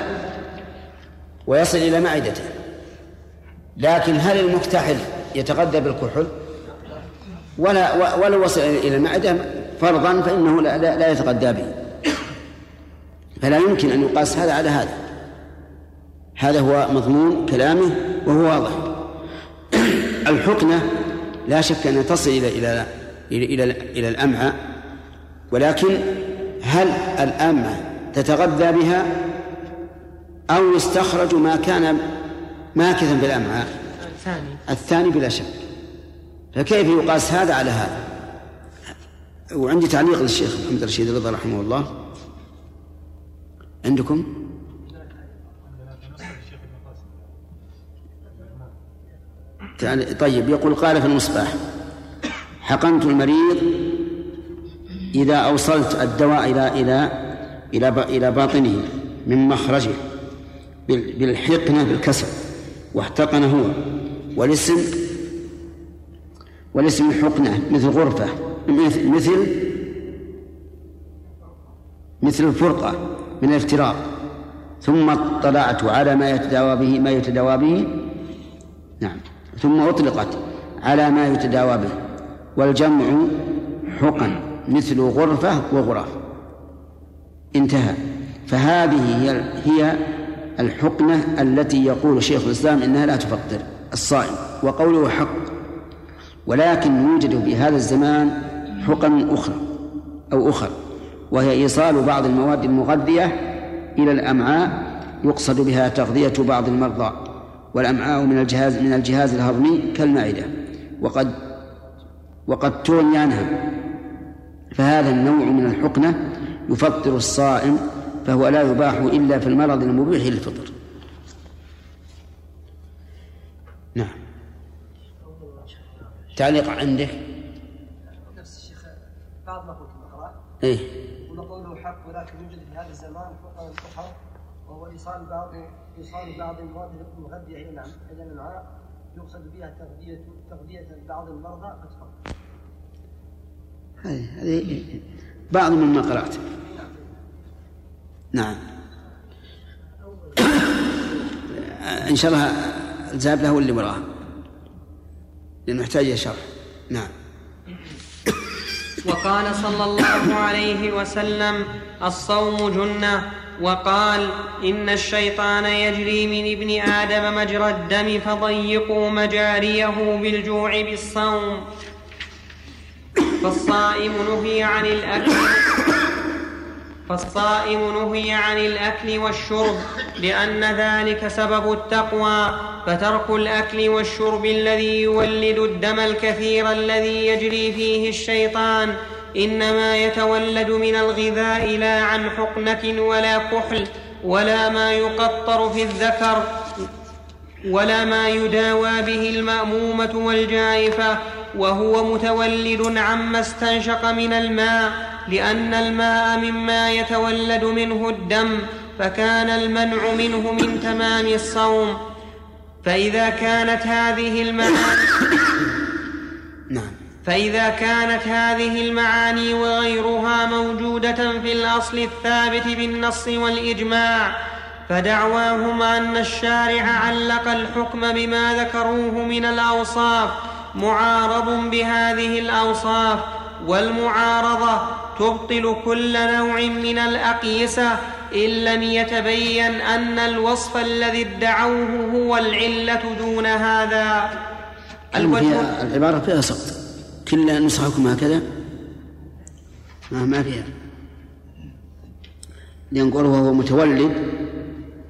ويصل إلى معدته. لكن هل المكتحل يتغذى بالكحول؟ ولا ولو وصل إلى المعدة فرضا فإنه لا, لا, لا يتغذى به. فلا يمكن أن يقاس هذا على هذا. هذا هو مضمون كلامه وهو واضح. الحقنة لا شك أنها تصل إلى إلى إلى إلى, إلى الأمعاء ولكن هل الأمعاء تتغذى بها أو يستخرج ما كان ماكثا في الأمعاء الثاني. الثاني بلا شك. فكيف يقاس هذا على هذا؟ وعندي تعليق للشيخ محمد رشيد رضا رحمه الله. عندكم؟ طيب يقول قال في المصباح حقنت المريض إذا أوصلت الدواء إلى إلى إلى إلى باطنه من مخرجه بالحقنة بالكسر واحتقن هو والاسم والاسم حقنة مثل غرفة مثل مثل مثل الفرقة من الافتراق ثم اطلعت على ما يتداوى به ما يتداوى به. نعم. ثم أطلقت على ما يتداوى به والجمع حقن مثل غرفة وغرف. انتهى. فهذه هي هي الحقنة التي يقول شيخ الإسلام إنها لا تفطر الصائم. وقوله حق. ولكن يوجد في هذا الزمان حقن أخرى أو أخر وهي إيصال بعض المواد المغذية إلى الأمعاء يقصد بها تغذية بعض المرضى. والأمعاء من الجهاز من الجهاز الهضمي كالمعدة وقد وقد تغني عنها فهذا النوع من الحقنة يفطر الصائم فهو لا يباح إلا في المرض المبيح للفطر. نعم. تعليق عندك نفس الشيخ بعض ما قلت إيه. ونقول حق ولكن يوجد في هذا الزمان الفقهاء وهو إيصال بعض إيصال بعض المواد المغذية إلى العم- إلى الامعاء يقصد بها تغذيه تغذية بعض المرضى قد هذه هذه بعض مما قرأت. نعم. إن شاء الله الذهاب له اللي وراه لأنه يحتاج إلى شرح. نعم. وقال صلى الله عليه وسلم الصوم جنة وقال إن الشيطان يجري من ابن آدم مجرى الدم فضيقوا مجاريه بالجوع بالصوم. فالصائم نهي عن الأكل فالصائم نهي عن الأكل والشرب لأن ذلك سبب التقوى فترك الأكل والشرب الذي يولد الدم الكثير الذي يجري فيه الشيطان إنما يتولد من الغذاء لا عن حقنة ولا كحل ولا ما يقطر في الذكر ولا ما يداوى به المأمومة والجائفة وهو متولد عما استنشق من الماء لأن الماء مما يتولد منه الدم فكان المنع منه من تمام الصوم. فإذا كانت هذه المعاني نعم. فإذا كانت هذه المعاني وغيرها موجودة في الأصل الثابت بالنص والإجماع فدعواهم أن الشارع علق الحكم بما ذكروه من الأوصاف معارض بهذه الأوصاف والمعارضة تبطل كل نوع من الأقيسة إن لم يتبين أن الوصف الذي ادعوه هو العلة دون هذا. الوجه العبارة فيها سقط. كل نسخكم هكذا؟ ما ما فيها. لنقول وهو متولد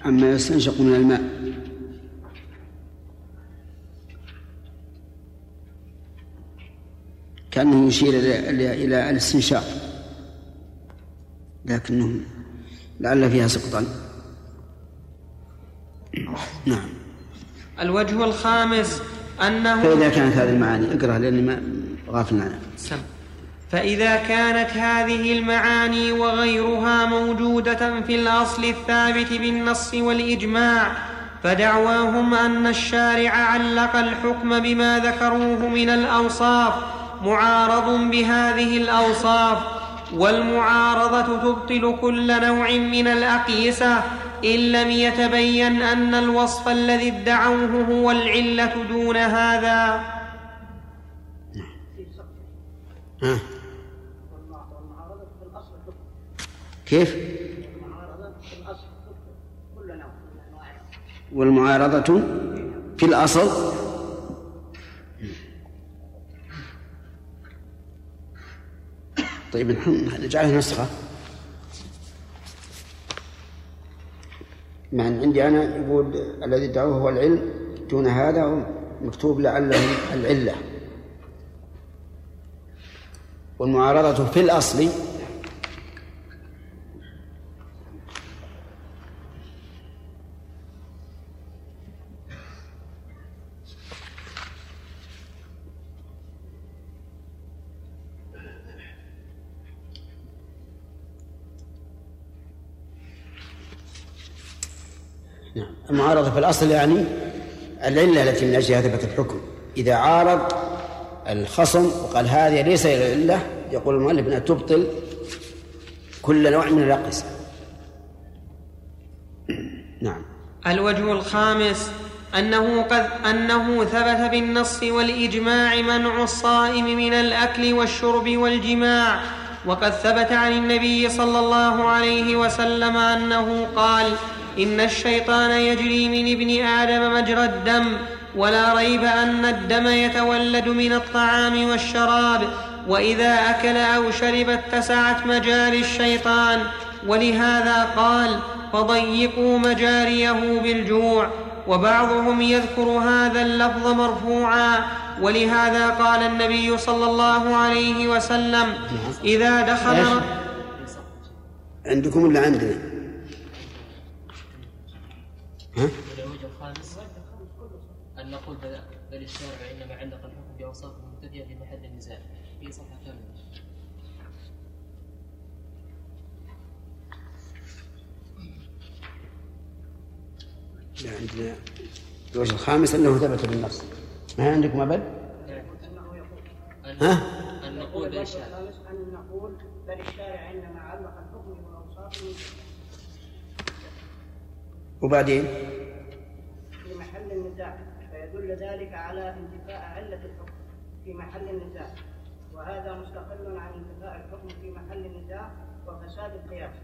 عما يستنشق من الماء. كأنه يشير إلى الاستنشاق. لكنه لعل فيها سقطا. نعم. الوجه الخامس أنه فإذا كانت هذه المعاني اقرأ لأني ما سم. فإذا كانت هذه المعاني وغيرها موجودة في الأصل الثابت بالنص والإجماع فدعواهم أن الشارع علق الحكم بما ذكروه من الأوصاف معارض بهذه الأوصاف والمعارضة تبطل كل نوع من الأقيسة إن لم يتبين أن الوصف الذي ادعوه هو العلة دون هذا كيف؟ والمعارضة في الأصل؟ طيب نجعلها نسخة. مع أن عندي أنا يقول الذي ادعوه هو العلم دون هذا مكتوب لعله العلة. والمعارضة في الأصل. نعم. المعارضة في الأصل يعني العلة التي من أجلها ثبت الحكم. إذا عارض الخصم وقال هذه ليس العلة يقول المؤلف أنها تبطل كل نوع من الأقصى نعم. الوجه الخامس أنه قد أنه ثبت بالنص والإجماع منع الصائم من الأكل والشرب والجماع وقد ثبت عن النبي صلى الله عليه وسلم أنه قال إن الشيطان يجري من ابن آدم مجرى الدم ولا ريب أن الدم يتولد من الطعام والشراب وإذا أكل أو شرب اتسعت مجاري الشيطان ولهذا قال فضيقوا مجاريه بالجوع وبعضهم يذكر هذا اللفظ مرفوعا ولهذا قال النبي صلى الله عليه وسلم إذا دخل عندكم ولا عندنا؟ ها؟ الوجه الخامس أن نقول بل الشارع إنما علق الحكم بأوصاف في محل النزاع. في صفحة كاملة عندنا الوجه الخامس أنه ثبت بالنص ما عندكم أبد؟ أن ها؟ أن نقول بل الشارع. أن نقول بل الشارع إنما علق الحكم بالأوصاف وبعدين؟ في محل النزاع. فيدل ذلك على انتفاء علة الحكم في محل النزاع. وهذا مستقل عن انتفاء الحكم في محل النزاع وفساد القياس.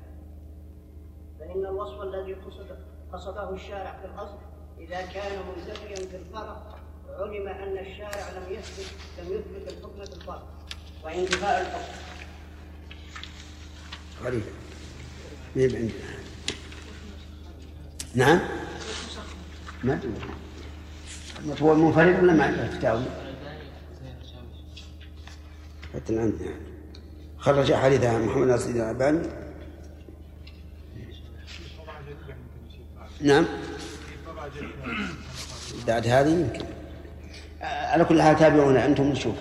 فإن الوصف الذي قصد قصده الشارع في الأصل إذا كان منتفيا في الفرق علم أن الشارع لم يثبت لم يثبت الحكم في الفرق. وانتفاء الحكم. غريب. نعم؟ ما أدري. هو منفرد ولا مع الفتاوي؟ حتى الآن يعني. خرج حديث محمد ناصر الدين الألباني نعم. بعد هذه يمكن. على كل حال تابعونا أنتم نشوف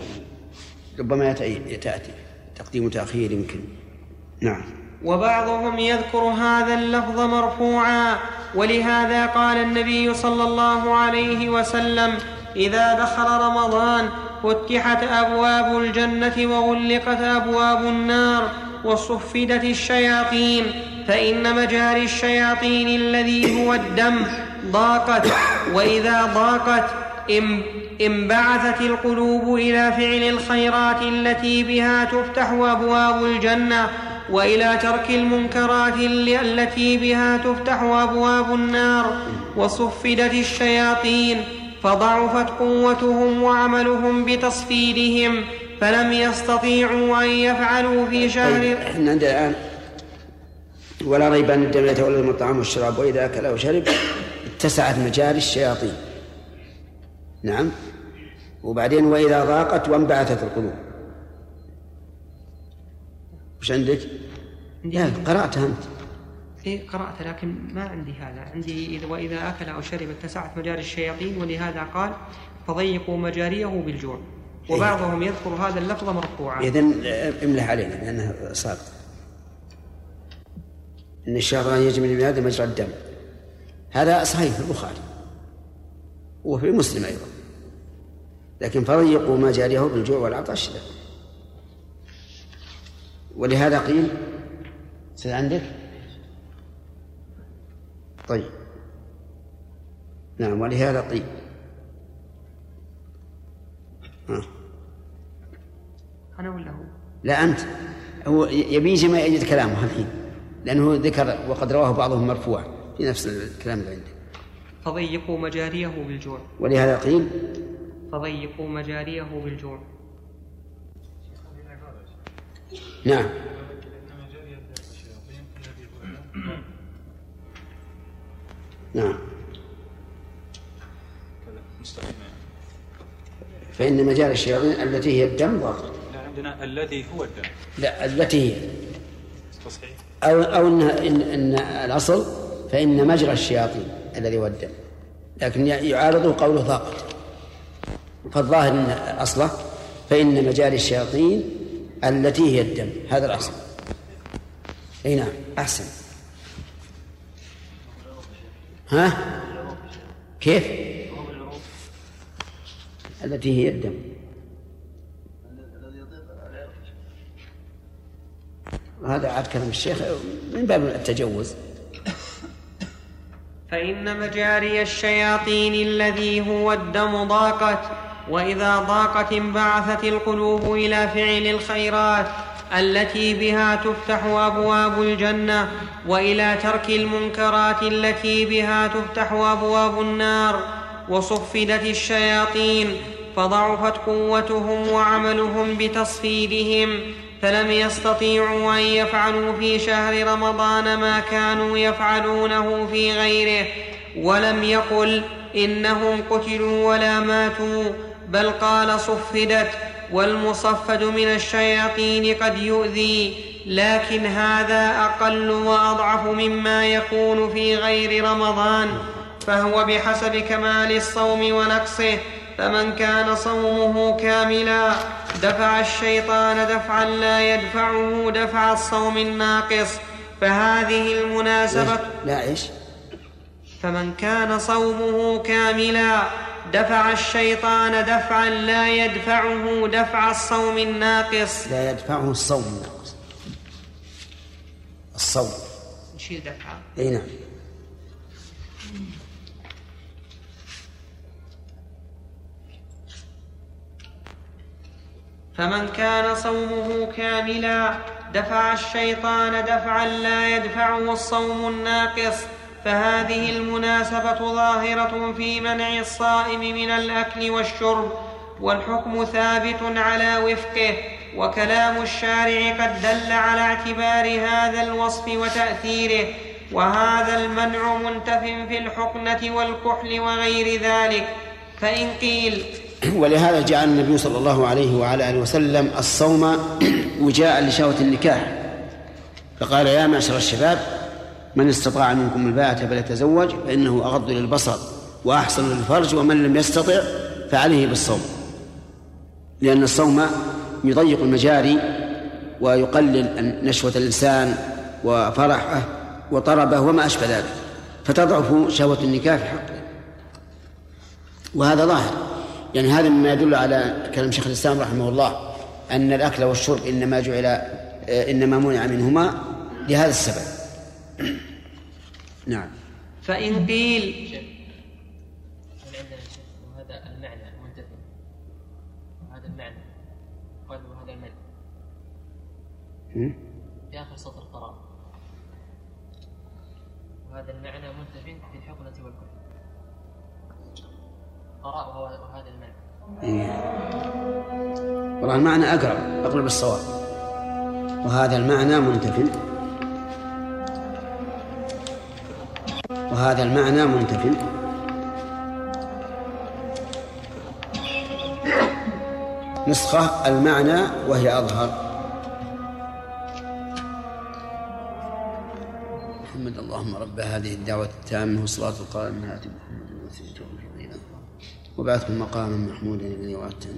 ربما يتأي- تأتي تقديم وتأخير يمكن. نعم. وبعضهم يذكر هذا اللفظ مرفوعا. ولهذا قال النبي صلى الله عليه وسلم إذا دخل رمضان فتحت أبواب الجنة وغلقت أبواب النار وصفدت الشياطين فإن مجاري الشياطين الذي هو الدم ضاقت. وإذا ضاقت انبعثت القلوب إلى فعل الخيرات التي بها تفتح أبواب الجنة وإلى ترك المنكرات ال- التي بها تفتح أبواب النار وصفدت الشياطين فضعفت قوتهم وعملهم بتصفيدهم فلم يستطيعوا أن يفعلوا في طيب شهر إحنا عندنا الآن ولا ريب أن الدم يتولد من الطعام والشراب وإذا أكل أو شرب اتسعت مجاري الشياطين. نعم. وبعدين وإذا ضاقت وانبعثت القلوب. وش عندك؟ لا قرأتها أنت. إيه قرأت لكن ما عندي هذا. عندي إذا وإذا أكل أو شرب اتسعت مجاري الشياطين ولهذا قال فضيقوا مجاريه بالجوع. وبعضهم يذكر هذا اللفظ مرفوعا. إذن املح علينا لأنها صارت إن الشيطان يجري من هذا مجرى الدم. هذا صحيح في البخاري. وفي مسلم أيضا. لكن فضيقوا مجاريه بالجوع والعطش لا. ولهذا قيل سيد عندك؟ طيب. نعم ولهذا قيل. ها. أنا ولا هو؟ لا أنت. هو يبي يجي ما يجد كلامه الحين لأنه ذكر وقد رواه بعضهم مرفوعا في نفس الكلام اللي عنده. فضيقوا مجاريه بالجوع. ولهذا قيل فضيقوا مجاريه بالجوع. نعم. نعم. فإن مجال الشياطين التي هي الدم ضاقت لا عندنا الذي هو الدم. لا التي هي. تصحيح. أو أو إن, إن, إن الأصل فإن مجرى الشياطين الذي هو الدم. لكن يعارضه قوله ضاقت فالظاهر أن أصله فإن مجاري الشياطين التي هي الدم. هذا الأصل أي نعم. أحسن. ها؟ كيف؟ التي هي الدم. هذا عاد كلام الشيخ. من باب التجوز. فإن مجاري الشياطين الذي هو الدم ضاقت وإذا ضاقت انبعثت القلوب إلى فعل الخيرات التي بها تفتح أبواب الجنة وإلى ترك المنكرات التي بها تفتح أبواب النار وصفدت الشياطين فضعفت قوتهم وعملهم بتصفيدهم فلم يستطيعوا أن يفعلوا في شهر رمضان ما كانوا يفعلونه في غيره ولم يقل إنهم قتلوا ولا ماتوا بل قال صفدت والمصفد من الشياطين قد يؤذي لكن هذا أقل وأضعف مما يكون في غير رمضان فهو بحسب كمال الصوم ونقصه فمن كان صومه كاملا دفع الشيطان دفعا لا يدفعه دفع الصوم الناقص فهذه المناسبة لا إيش؟ فمن كان صومه كاملا دفع الشيطان دفعا لا يدفعه دفع الصوم الناقص. لا يدفعه الصوم الناقص. الصوم. نشيل دفعه أي نعم. فمن كان صومه كاملا دفع الشيطان دفعا لا يدفعه الصوم الناقص. فهذه المناسبة ظاهرة في منع الصائم من الأكل والشرب والحكم ثابت على وفقه وكلام الشارع قد دل على اعتبار هذا الوصف وتأثيره وهذا المنع منتف في الحقنه والكحل وغير ذلك. فإن قيل <clears throat> ولهذا جعل النبي صلى الله عليه وعلى آله وسلم الصوم <clears throat> وجاء لشهوة النكاح. فقال يا معشر الشباب من استطاع منكم الباءة فليتزوج فإنه أغض للبصر وأحسن للفرج ومن لم يستطع فعليه بالصوم. لأن الصوم يضيق المجاري ويقلل نشوة الإنسان وفرحه وطربه وما أشبه ذلك. فتضعف شهوة النكاح في حقه وهذا ظاهر. يعني هذا مما يدل على كلام شيخ الإسلام رحمه الله أن الأكل والشرب إنما جعل إنما منع منهما لهذا السبب. <coughs> نعم. فإن قيل المعنى منتفي. وهذا المعنى. قال وهذا المعنى؟ في آخر سطر قراء وهذا المعنى منتف في الحقنة والكفر. قراء وهذا المعنى. إيه. والله المعنى أقرب أقرب الصواب وهذا المعنى منتف وهذا المعنى منتف نسخة المعنى وهي أظهر. محمد اللهم رب هذه الدعوة التامة والصلاة القائمة آت محمد الوسيلة والفضيلة وبعثه مقاما محمودا الذي وعدته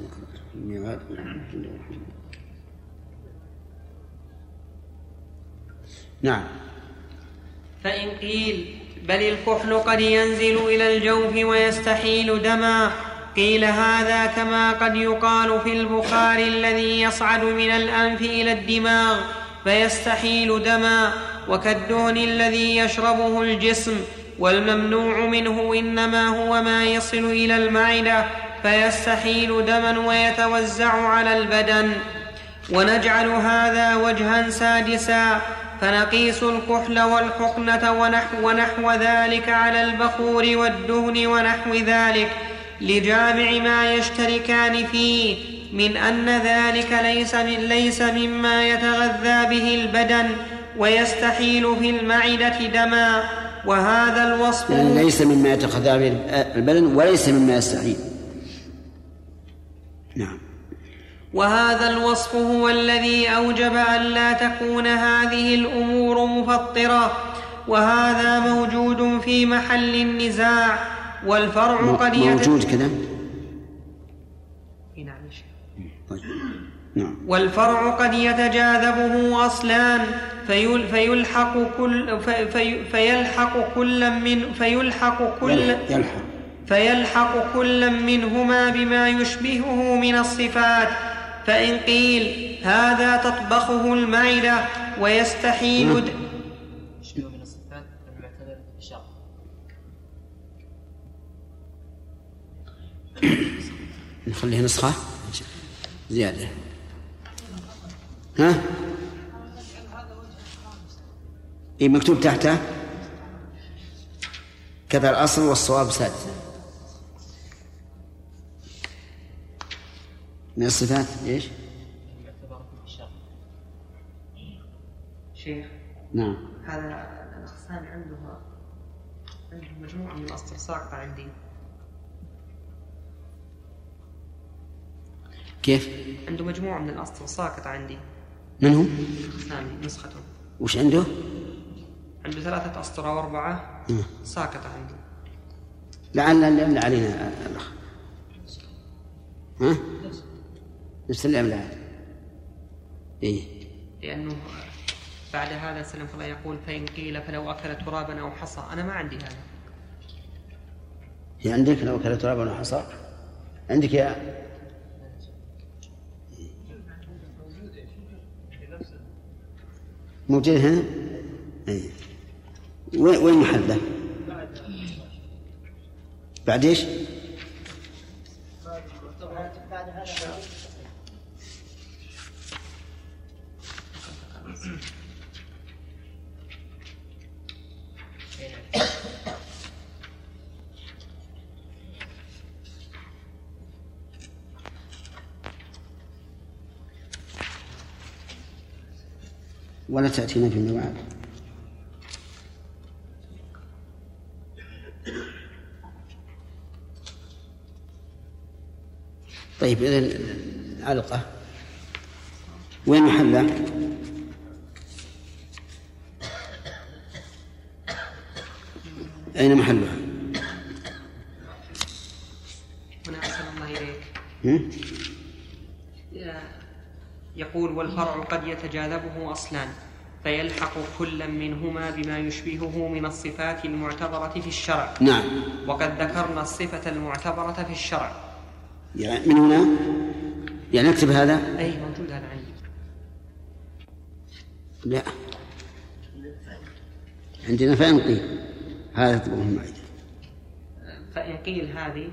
الميعاد نعم. فإن قيل بل الكحل قد ينزل إلى الجوف ويستحيل دما. قيل هذا كما قد يقال في البخار الذي يصعد من الأنف إلى الدماغ فيستحيل دما. وكالدهن الذي يشربه الجسم والممنوع منه إنما هو ما يصل إلى المعدة فيستحيل دما ويتوزع على البدن. ونجعل هذا وجها سادسا. فنقيس الكحل والحقنة ونحو, ونحو ذلك على البخور والدهن ونحو ذلك لجامع ما يشتركان فيه من أن ذلك ليس من ليس مما يتغذى به البدن ويستحيل في المعدة دما وهذا الوصف يعني ليس مما يتخذى به البدن وليس مما يستحيل. نعم. وهذا الوصف هو الذي أوجب الا تكون هذه الأمور مفطرة وهذا موجود في محل النزاع والفرع قد موجود كذا؟ إي نعم. طيب. نعم. والفرع قد يتجاذبه أصلان فيل فيلحق كل في في فيلحق كل من فيلحق كل يلحق. فيلحق كل منهما بما يشبهه من الصفات فإن قيل هذا تطبخه المعدة ويستحيل د- يشبه من الصفات المعتبرة في الشرع نخليه نسخة؟ زيادة. ها؟ إيه مكتوب تحته. كذا الأصل والصواب سادسا. من الصفات إيش؟ شيخ نعم هذا الأخصان عنده عنده مجموعة من الأسطر ساقطة عندي كيف؟ عنده مجموعة من الأسطر ساقطة عندي من هو؟ أخصامي نسخته وش عنده؟ عنده ثلاثة أسطر أو أربعة مم. ساقطة عندي لعل اللي يملى علينا الأخ ها؟ يملى عليه. إيه لأنه بعد هذا سلم الله يقول فإن قيل فلو أكل ترابا أو حصى أنا ما عندي هذا هي عندك لو كانت ترابا وحصى عندك يا موجود هنا؟ اي وين وين محله؟ بعد إيش؟ تأتينا فيما بعد طيب إذن علقة وين محلها؟ أين محلها؟ هنا أحسن الله إليك هم؟ يقول والفرع قد يتجاذبه أصلان فيلحق كل منهما بما يشبهه من الصفات المعتبرة في الشرع. نعم. وقد ذكرنا الصفة المعتبرة في الشرع. يعني من هنا؟ يعني نكتب هذا؟ أي موجود هذا عندي. لا. عندنا فإن قيل هذا تبغى المعدة فإن قيل هذه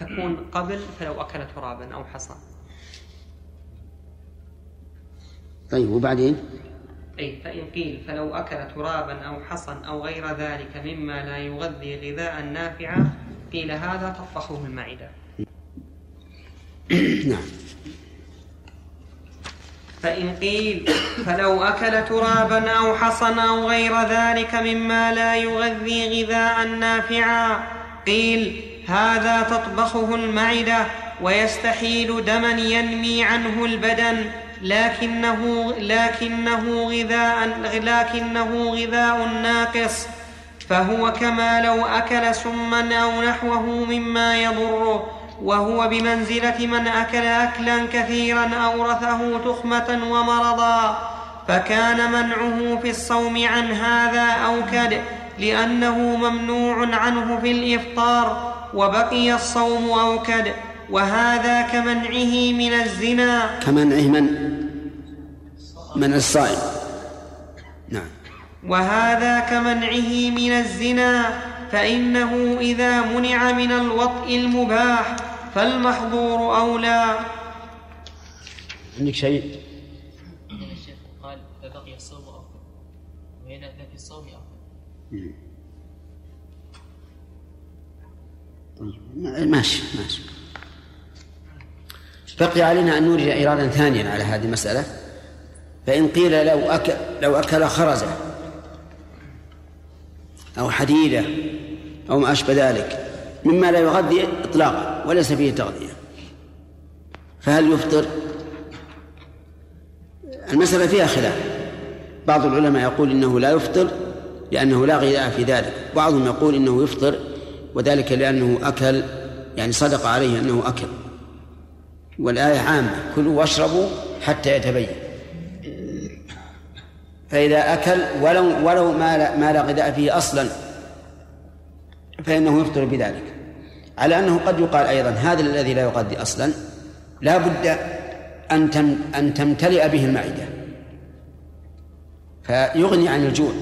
تكون قبل فلو أكل ترابا أو حصى. طيب وبعدين؟ أي فإن قيل فلو أكل ترابا أو حصى أو غير ذلك مما لا يغذي غذاء نافعا قيل هذا تطبخه المعدة. <coughs> نعم. فإن قيل فلو أكل ترابا أو حصى أو غير ذلك مما لا يغذي غذاء نافعا قيل هذا تطبخه المعدة ويستحيل دما ينمي عنه البدن. لكنه لكنه غذاء لكنه غذاء ناقص. فهو كما لو أكل سما أو نحوه مما يضره وهو بمنزلة من أكل أكلا كثيرا أورثه تخمة ومرضا. فكان منعه في الصوم عن هذا أوكد لأنه ممنوع عنه في الإفطار وبقي الصوم أوكد وهذا كمنعه من الزنا. كمنعه من؟ من الصائم. نعم. وهذا كمنعه من الزنا. فإنه إذا منع من الوطء المباح فالمحظور أولى. عندك شيء؟ قال فبقي الصوم أفضل وهنا الصوم أفضل طيب ماشي ماشي. بقي علينا أن نورد إيرادا ثانيا على هذه المسألة. فإن قيل لو أكل لو أكل خرزة أو حديدة أو ما أشبه ذلك مما لا يغذي إطلاقا وليس فيه تغذية فهل يفطر؟ المسألة فيها خلاف. بعض العلماء يقول إنه لا يفطر لأنه لا غذاء في ذلك. بعضهم يقول إنه يفطر وذلك لأنه أكل يعني صدق عليه أنه أكل. والآية عامة. كلوا واشربوا حتى يتبين. فإذا أكل ولو ولو ما لا, ما لا غذاء فيه أصلا فإنه يفطر بذلك. على أنه قد يقال أيضا هذا الذي لا يغذي أصلا لا بد أن أن تمتلئ به المعدة. فيغني عن الجوع.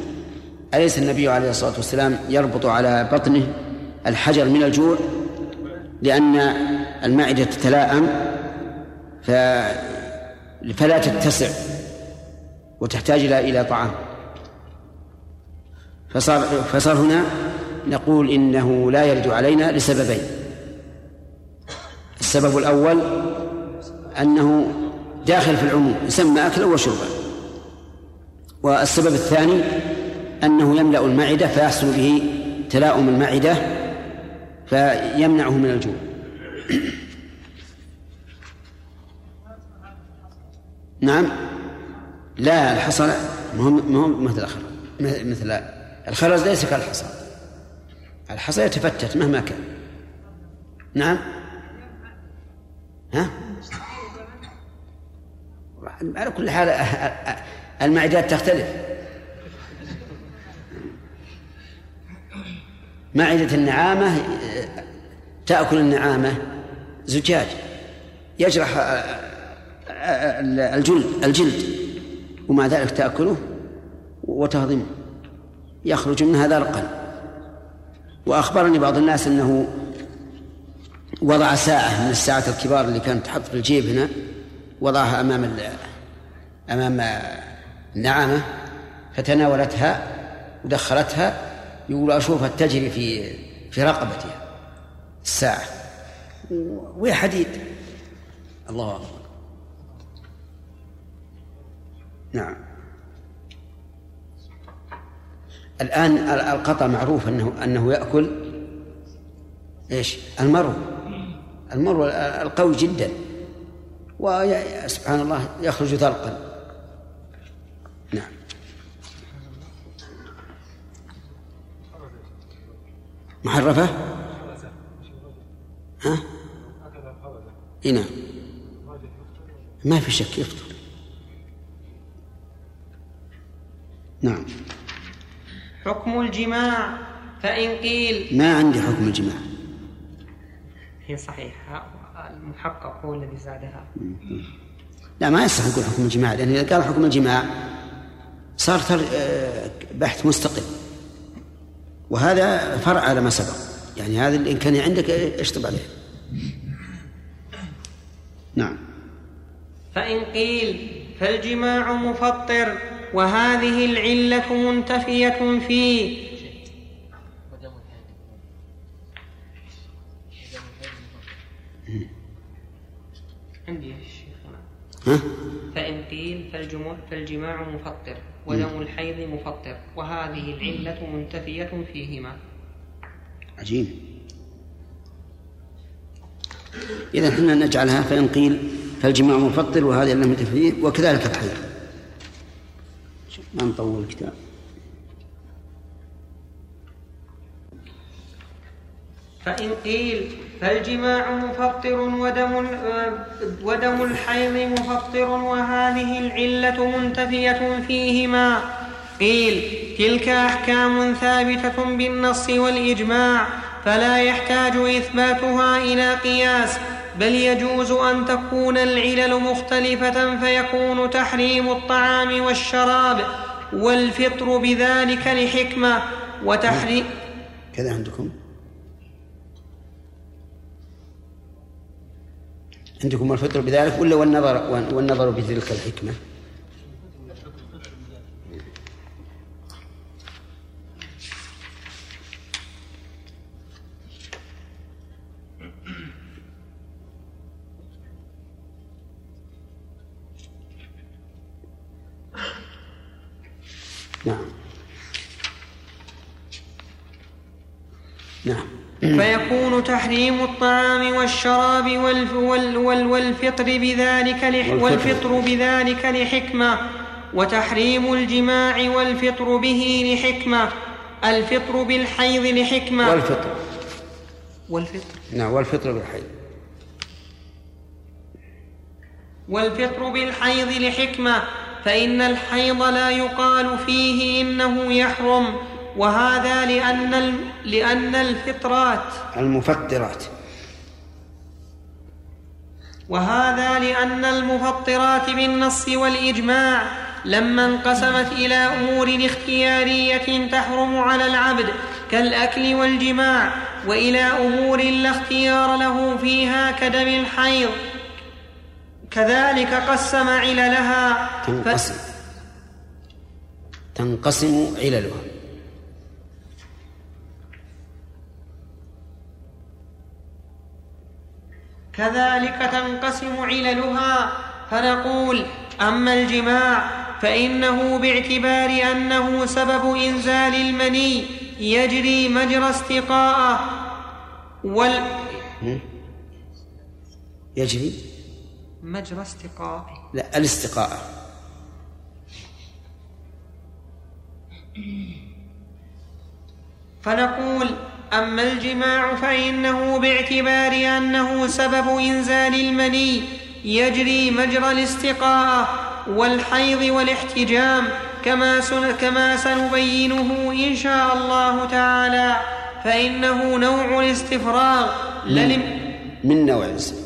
أليس النبي عليه الصلاة والسلام يربط على بطنه الحجر من الجوع؟ لأن المعدة تتلاءم فلا تتسع وتحتاج إلى إلى طعام. فصار فصار هنا نقول إنه لا يرد علينا لسببين. السبب الأول أنه داخل في العموم يسمى أكلا وشربا والسبب الثاني أنه يملأ المعدة فيحصل به تلاؤم المعدة فيمنعه من الجوع. نعم. لا الحصى مهم مهم مثل الخرز مثل الخرز ليس كالحصى الحصى يتفتت مهما كان. نعم. ها؟ على كل حال المعدات تختلف. معدة النعامة تأكل النعامة زجاج. يجرح الجلد الجلد. ومع ذلك تأكله وتهضمه. يخرج منها ذرقا وأخبرني بعض الناس أنه وضع ساعة من الساعات الكبار اللي كانت تحط في الجيب هنا وضعها أمام أمام النعامة فتناولتها ودخلتها يقول أشوفها تجري في في رقبتها الساعة. وهي حديد. الله أكبر. نعم. الآن القطع معروف أنه أنه يأكل إيش؟ المرو المرو القوي جدا. وسبحان الله يخرج ذرقا نعم. محرفة؟ ها؟ إي نعم. ما في شك يفطر. نعم. حكم الجماع فإن قيل ما عندي حكم الجماع؟ هي صحيحة المحقق هو الذي زادها. لا ما يصح نقول حكم الجماع لأن إذا قال حكم الجماع صار آه، بحث مستقل. وهذا فرع على ما سبق. يعني هذا إن كان عندك اشطب عليه. نعم. فإن قيل فالجماع مفطر. وهذه العلة منتفية فيه. عندي يا شيخنا فإن قيل فالجماع, فالجماع مفطر ودم الحيض مفطر. وهذه العلة منتفية فيهما. عجيب. إذا إحنا نجعلها فإن قيل فالجماع مفطر وهذه العلة منتفية وكذلك الحيض. ما نطول الكتاب. فإن قيل فالجماع مفطر ودم ودم الحيض مفطر وهذه العلة منتفية فيهما. قيل تلك أحكام ثابتة بالنص والإجماع فلا يحتاج إثباتها إلى قياس بل يجوز أن تكون العلل مختلفة فيكون تحريم الطعام والشراب. والفطر بذلك لحكمة وتحريم كذا عندكم؟ عندكم الفطر بذلك ولا والنظر والنظر بتلك الحكمة؟ نعم. فيكون تحريم الطعام والشراب والف وال وال والفطر بذلك لح والفطر بذلك لحكمة وتحريم الجماع والفطر به لحكمة الفطر بالحيض لحكمة. والفطر. والفطر. نعم والفطر بالحيض. والفطر بالحيض لحكمة فإن الحيض لا يقال فيه إنه يحرم. وهذا لأن لأن الفطرات. المفطرات. وهذا لأن المفطرات بالنص والإجماع لما انقسمت إلى أمور اختيارية تحرم على العبد كالأكل والجماع وإلى أمور لا اختيار له فيها كدم الحيض. كذلك قسم عللها. تنقسم. تنقسم عللها. كذلك تنقسم عللها فنقول أما الجماع فإنه باعتبار أنه سبب إنزال المني يجري مجرى استقاءه. وال يجري؟ مجرى استقاءه. لا الاستقاءة فنقول أما الجماع فإنه باعتبار أنه سبب إنزال المني يجري مجرى الاستقاءه والحيض والاحتجام كما, كما سنبينه إن شاء الله تعالى. فإنه نوع الاستفراغ. للم من نوع الاستقاء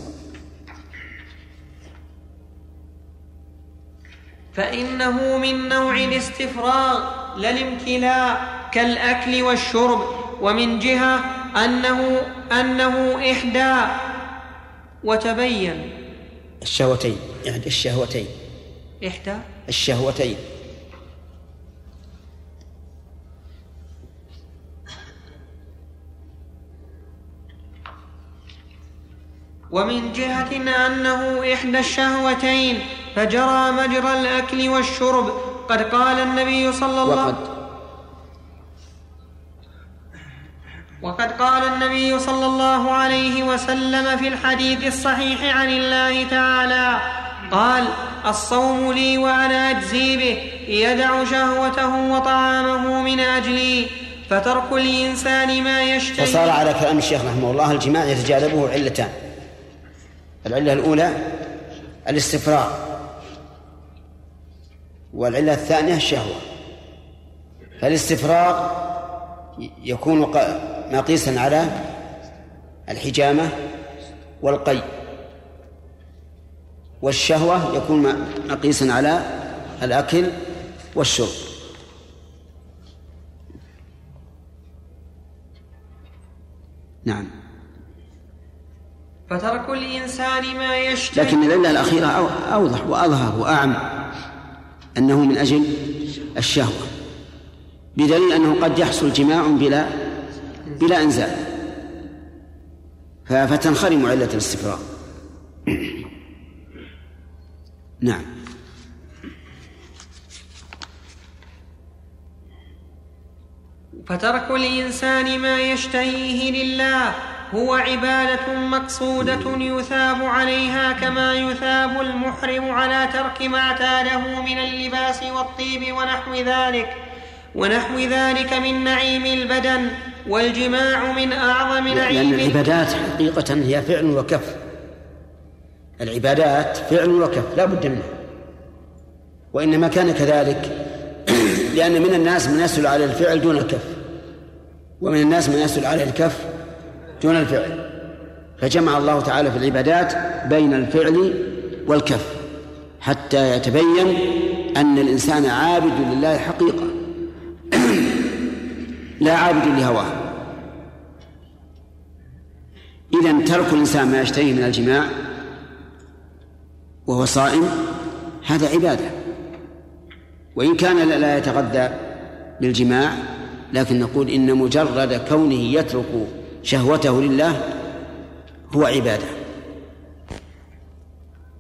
فإنه من نوع الاستفراغ. لا الامتلاء كالأكل والشرب. ومن جهة أنه أنه إحدى. وتبين. الشهوتين. يعني الشهوتين. إحدى. الشهوتين. ومن جهة أنه إحدى الشهوتين فجرى مجرى الأكل والشرب. قد قال النبي صلى الله وقد وقد قال النبي صلى الله عليه وسلم في الحديث الصحيح عن الله تعالى قال الصوم لي وأنا أجزي به يدع شهوته وطعامه من أجلي فترك الإنسان ما يشتهي فصار على كلام الشيخ رحمه الله الجماع يتجانبه علتان. العلة الأولى الاستفراغ والعلة الثانية الشهوة. فالاستفراغ يكون مقيسا على الحجامة والقي. والشهوة يكون مقيسا على الأكل والشرب. نعم. فترك الإنسان ما يشتهي لكن العلة الأخيرة أو- أوضح وأظهر وأعم أنه من أجل الشهوة بدليل أنه قد يحصل جماع بلا بلا إنزال. فتنخرم علة الاستفراغ. <clears throat> نعم. فترك الإنسان ما يشتهيه لله هو عبادة مقصودة يثاب عليها كما يثاب المحرم على ترك ما اعتاده من اللباس والطيب ونحو ذلك. ونحو ذلك من نعيم البدن. والجماع من لأن نعيم العبادات حقيقة هي فعل وكف. العبادات فعل وكف لا بد منه وإنما كان كذلك <clears throat> لأن من الناس من يسهل على الفعل دون الكف. ومن الناس من يسهل على الكف دون الفعل. فجمع الله تعالى في العبادات بين الفعل والكف حتى يتبين أن الإنسان عابد لله حقيقة. <clears throat> لا عابد لهواه. إذا ترك الإنسان ما يشتهيه من الجماع وهو صائم هذا عبادة. وإن كان لا- يتغذى بالجماع لكن نقول إن مجرد كونه يترك شهوته لله هو عبادة.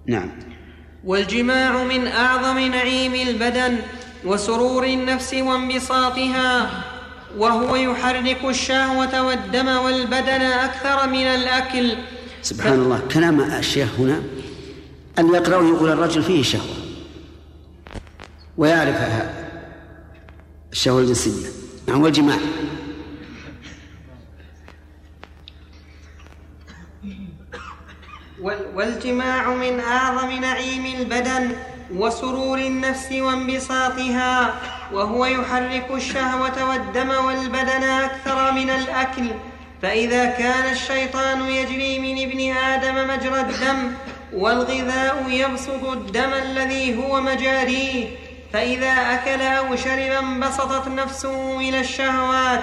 نعم. والجماع من أعظم نعيم البدن وسرور النفس وانبساطها. وهو يحرك الشهوة والدم والبدن أكثر من الأكل. سبحان الله كلام الشيخ هنا أن يقرأ يقول الرجل فيه شهوة. ويعرف الشهوة الجنسية. نعم والجماع. والجماع من أعظم نعيم البدن. وسرور النفس وانبساطها وهو يحرك الشهوة والدم والبدن أكثر من الأكل. فإذا كان الشيطان يجري من ابن آدم مجرى الدم والغذاء يبسط الدم الذي هو مجاريه. فإذا أكل أو شرب انبسطت نفسه إلى الشهوات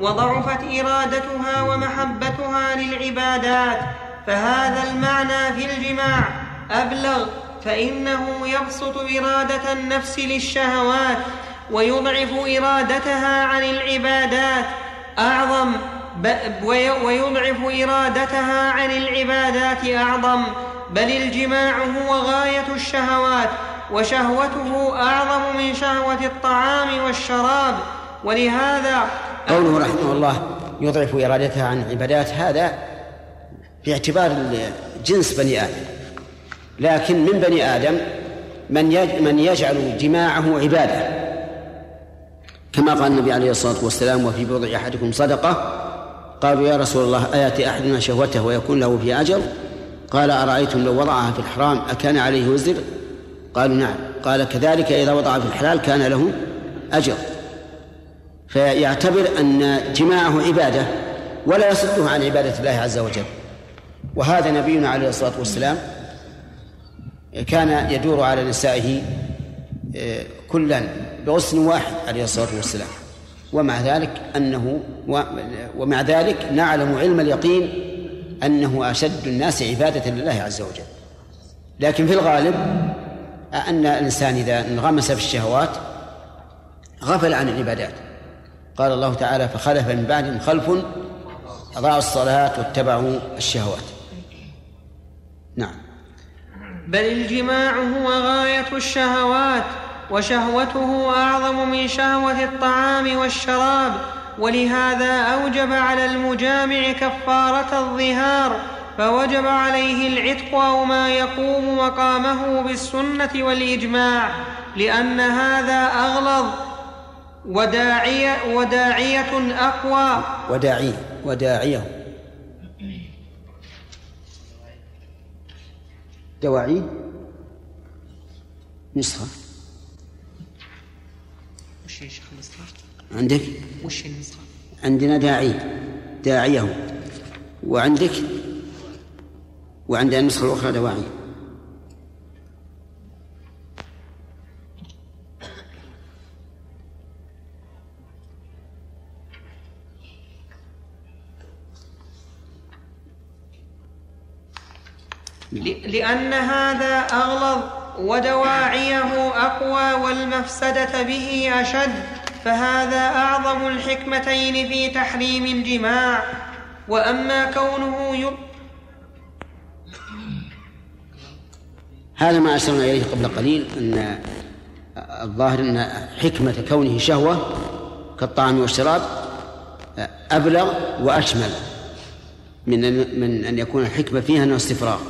وضعفت إرادتها ومحبتها للعبادات فهذا المعنى في الجماع. أبلغ. فإنه يبسط إرادة النفس للشهوات ويضعف إرادتها عن العبادات. أعظم ويضعف إرادتها عن العبادات أعظم. بل الجماع هو غاية الشهوات وشهوته أعظم من شهوة الطعام والشراب. ولهذا قوله رحمه الله يضعف إرادتها عن العبادات هذا باعتبار جنس بني آدم. لكن من بني آدم من من يجعل جماعة عبادة. كما قال النبي عليه الصلاة والسلام وفي بضع أحدكم صدقة. قالوا يا رسول الله أيأتي أحدنا شهوته ويكون له في أجر؟ قال أرأيتم لو وضعها في الحرام أكان عليه وزر؟ قالوا نعم. قال كذلك إذا وضع في الحلال كان له أجر. فيعتبر أن جماعة عبادة ولا يصده عن عبادة الله عز وجل. وهذا نبينا عليه الصلاة والسلام كان يدور على نسائه آه، كلا بغسل واحد عليه الصلاة والسلام. ومع ذلك أنه ومع ذلك نعلم علم اليقين أنه أشد الناس عبادة لله عز وجل. لكن في الغالب أن الإنسان إذا انغمس في الشهوات غفل عن العبادات. قال الله تعالى فخلف من بعدهم خلف أضاعوا الصلاة واتبعوا الشهوات. نعم. بل الجماع هو غاية الشهوات وشهوته أعظم من شهوة الطعام والشراب ولهذا أوجب على المجامع كفارة الظهار فوجب عليه العتق أو ما يقوم مقامه بالسنة والإجماع لأن هذا أغلظ وداعية وداعية أقوى. وداعية وداعية. دواعي نسخة وش يا شيخ النسخة؟ عندك؟ وش النسخة؟ عندنا داعي داعيه وعندك وعندنا النسخة الأخرى دواعي لأن هذا أغلظ ودواعيه أقوى والمفسدة به أشد فهذا أعظم الحكمتين في تحريم الجماع. وأما كونه ي... هذا ما أشرنا إليه قبل قليل أن الظاهر أن حكمة كونه شهوة كالطعام والشراب أبلغ وأشمل من من أن يكون الحكمة فيها أنه استفراغ.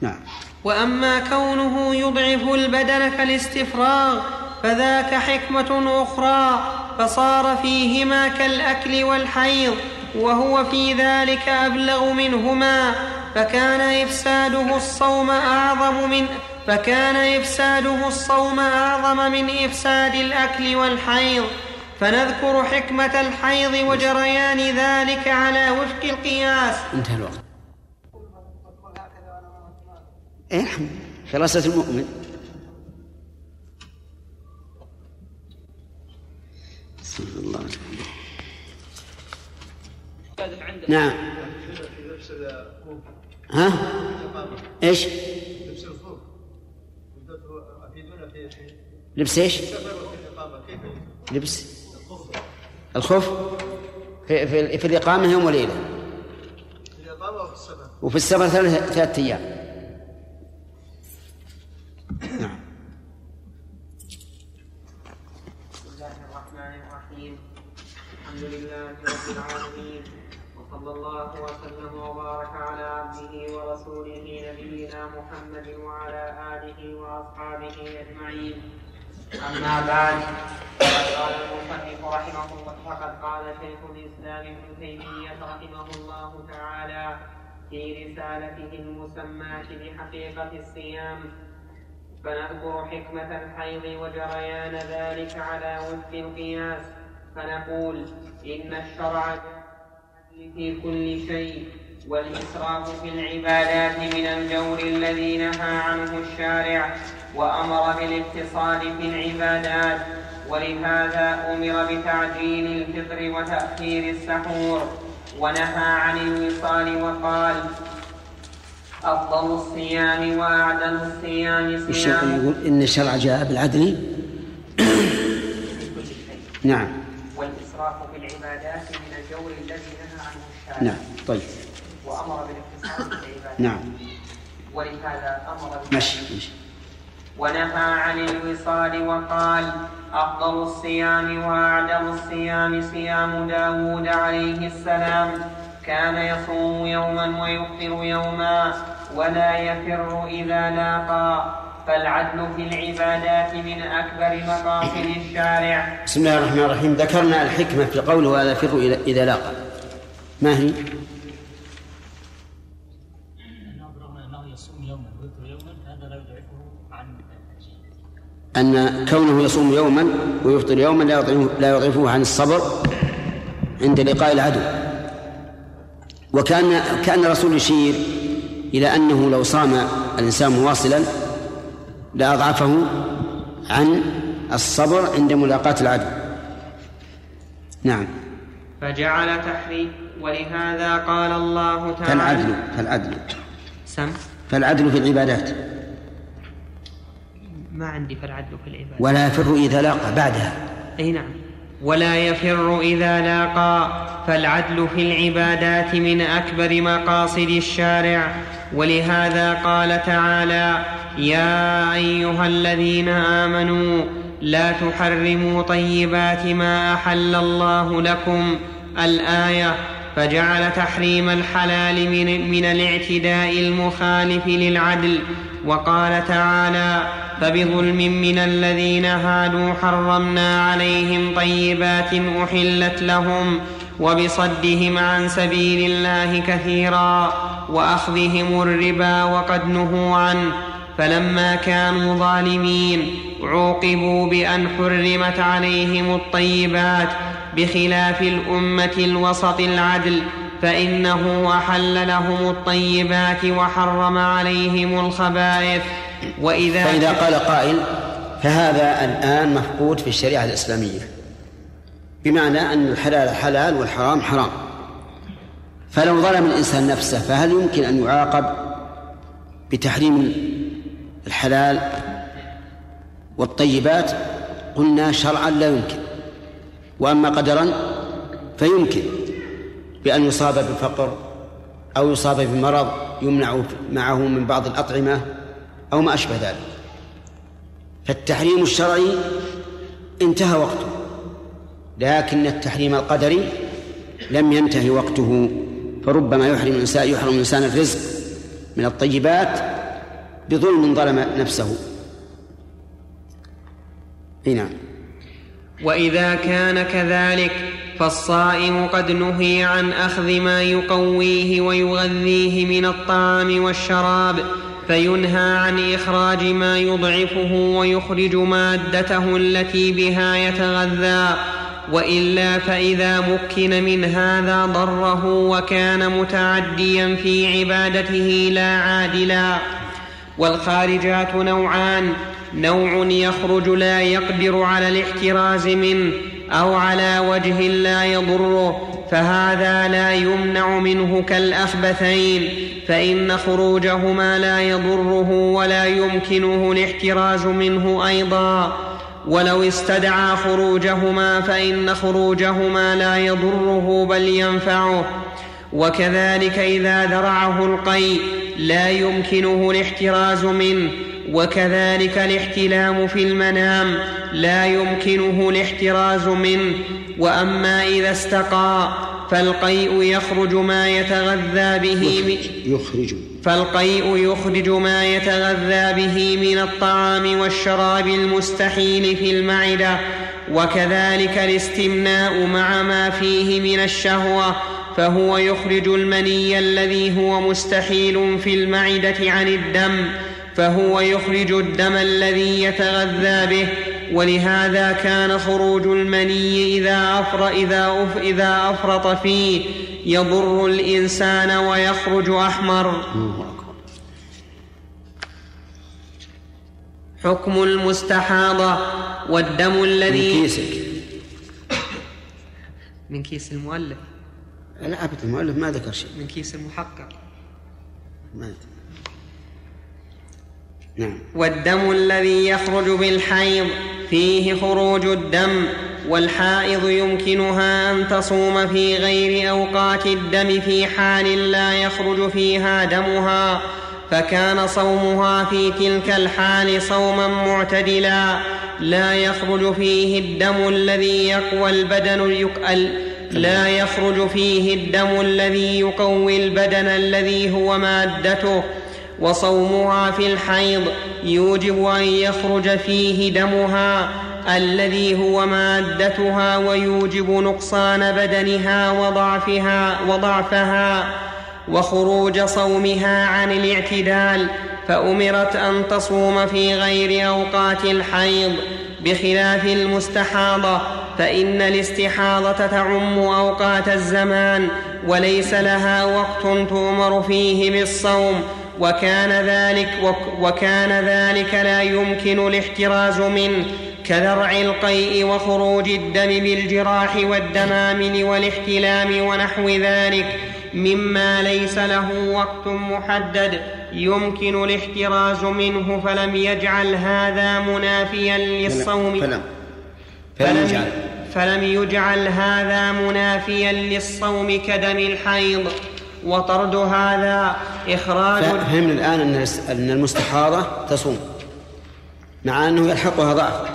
نعم. وأما كونه يضعف البدن كالاستفراغ فذاك حكمة أخرى فصار فيهما كالأكل والحيض وهو في ذلك أبلغ منهما فكان إفساده الصوم أعظم من فكان إفساده الصوم أعظم من إفساد الأكل والحيض. فنذكر حكمة الحيض وجريان ذلك على وفق القياس. انتهى الوقت. اي نعم حراسة المؤمن. الله نعم. ها؟ إيش؟ لبس إيش؟ لبس. الخوف. في, في, في الإقامة يوم وليلة. في الإقامة وفي السفر. وفي السفر ثلاثة أيام. نعم. الله الرحمن الرحيم. الحمد لله رب العالمين. وصلى الله وسلم وبارك على عبده ورسوله نبينا محمد وعلى آله وأصحابه أجمعين. أما بعد فقد قال المصنف رحمه الله فقد قال شيخ الإسلام ابن تيمية رحمه الله تعالى في رسالته المسماة بحقيقة الصيام فنذكر حكمة الحيض وجريان ذلك على وفق القياس فنقول إن الشرع في كل شيء والإسراف في العبادات من الجور الذي نهى عنه الشارع وأمر بالاقتصاد في العبادات ولهذا أمر بتعجيل الفطر وتأخير السحور ونهى عن الوصال وقال أفضل الصيام وأعدل الصيام الشيخ صيام يقول إن الشرع جاء بالعدل. <coughs> نعم. والإسراف في العبادات من الجور الذي نهى عنه الشارع. نعم طيب. وأمر بالاقتصاد في العبادات. نعم. ولهذا أمر مشي مشي ونهى عن الوصال وقال أفضل الصيام وأعدل الصيام صيام داود عليه السلام. كان يصوم يوما ويفطر يوما. ولا يفر إذا لاقى فالعدل في العبادات من أكبر مقاصد الشارع. بسم الله الرحمن الرحيم. ذكرنا الحكمة في قوله ولا يفر إذا لاقى. ما هي؟ أن كونه يصوم يوما ويفطر يوما لا يضعفه, لا يضعفه عن الصبر عند لقاء العدو. وكان كأن الرسول يشير إلى أنه لو صام الإنسان مواصلا لأضعفه عن الصبر عند ملاقاة العدو نعم. فجعل تحريم ولهذا قال الله تعالى فالعدل فالعدل. سم. فالعدل في العبادات. ما عندي فالعدل في العبادة ولا يفر إذا لاقى بعدها. أي نعم. ولا يفر إذا لاقى فالعدل في العبادات من أكبر مقاصد الشارع. ولهذا قال تعالى يا أيها الذين آمنوا لا تحرموا طيبات ما أحل الله لكم. الآية فجعل تحريم الحلال من, من الاعتداء المخالف للعدل. وقال تعالى فبظلم من الذين هادوا حرمنا عليهم طيبات أحلت لهم وبصدهم عن سبيل الله كثيرا وأخذهم الربا وقد نهوا عنه فلما كانوا ظالمين عوقبوا بأن حرمت عليهم الطيبات بخلاف الأمة الوسط العدل فإنه أحل لهم الطيبات وحرم عليهم الخبائث. وإذا فإذا قال قائل فهذا الآن مفقود في الشريعة الإسلامية بمعنى أن الحلال حلال والحرام حرام. فلو ظلم الإنسان نفسه فهل يمكن أن يعاقب بتحريم الحلال والطيبات؟ قلنا شرعا لا يمكن. وأما قدرا فيمكن. بأن يصاب بفقر أو يصاب بمرض يمنع معه من بعض الأطعمة أو ما أشبه ذلك. فالتحريم الشرعي انتهى وقته لكن التحريم القدري لم ينتهي وقته فربما يحرم الإنسان يحرم الإنسان الرزق من الطيبات بظلم ظلم نفسه. نعم. وإذا كان كذلك فالصائم قد نهي عن أخذ ما يقويه ويغذيه من الطعام والشراب فينهى عن إخراج ما يضعفه ويخرج مادته التي بها يتغذى. وإلا فإذا مكن من هذا ضره وكان متعديا في عبادته لا عادلا والخارجات نوعان نوع يخرج لا يقدر على الاحتراز منه أو على وجه لا يضره فهذا لا يمنع منه كالأخبثين فإن خروجهما لا يضره ولا يمكنه الاحتراز منه أيضا. ولو استدعى خروجهما فإن خروجهما لا يضره بل ينفعه. وكذلك إذا ذرعه القيء لا يمكنه الاحتراز منه وكذلك الاحتلام في المنام لا يمكنه الاحتراز منه. وأما إذا استقى فالقيء يخرج ما يتغذى به من يخرج فالقيء يخرج ما يتغذى به من الطعام والشراب المستحيل في المعدة. وكذلك الاستمناء مع ما فيه من الشهوة فهو يخرج المني الذي هو مستحيل في المعدة عن الدم. فهو يخرج الدم الذي يتغذى به ولهذا كان خروج المني إذا أفر إذا, أف إذا أفرط فيه يضر الإنسان ويخرج أحمر. حكم المستحاضة والدم من الذي كيسك. من كيس المؤلف. لا أبدا المؤلف ما ذكر شيء. من كيس المحقق. ما أدري. نعم. والدم الذي يخرج بالحيض فيه خروج الدم والحائض يمكنها أن تصوم في غير أوقات الدم في حال لا يخرج فيها دمها فكان صومها في تلك الحال صوما معتدلا لا يخرج فيه الدم الذي يقوى البدن يقل لا يخرج فيه الدم الذي يقوي البدن الذي هو مادته وصومها في الحيض يوجب أن يخرج فيه دمها الذي هو مادتها ويوجب نقصان بدنها وضعفها وضعفها وخروج صومها عن الاعتدال فأمرت أن تصوم في غير أوقات الحيض بخلاف المستحاضة فإن الاستحاضة تعم أوقات الزمان وليس لها وقت تؤمر فيه بالصوم وكان ذلك وكان ذلك لا يمكن الاحتراز منه كذرع القيء وخروج الدم بالجراح والدمامل والاحتلام ونحو ذلك. مما ليس له وقت محدد يمكن الاحتراز منه فلم يجعل هذا منافيا للصوم. فلم فلم يجعل. فلم يجعل هذا منافيا للصوم كدم الحيض. وطرد هذا إخراج فهمنا الآن أن المستحاضة تصوم مع أنه يلحقها ضعف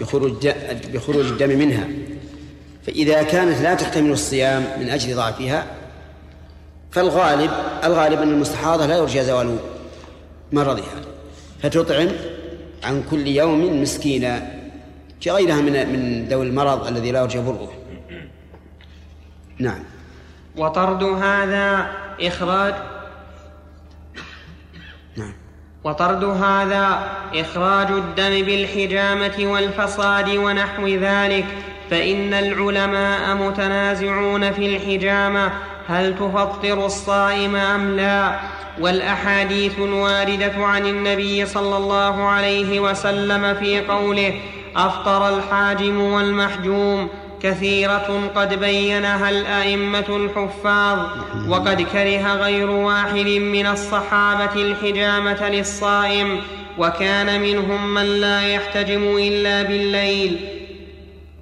بخروج بخروج الدم منها. فإذا كانت لا تحتمل الصيام من أجل ضعفها فالغالب الغالب أن المستحاضة لا يرجى زوال مرضها. فتطعم عن كل يوم مسكينا كغيرها من من ذوي المرض الذي لا يرجى بره نعم. وطرد هذا إخراج نعم. وطرد هذا إخراج الدم بالحجامة والفصاد ونحو ذلك فإن العلماء متنازعون في الحجامة هل تفطر الصائم أم لا؟ والأحاديث الواردة عن النبي صلى الله عليه وسلم في قوله أفطر الحاجم والمحجوم. كثيرة قد بينها الأئمة الحفاظ وقد كره غير واحد من الصحابة الحجامة للصائم وكان منهم من لا يحتجم إلا بالليل.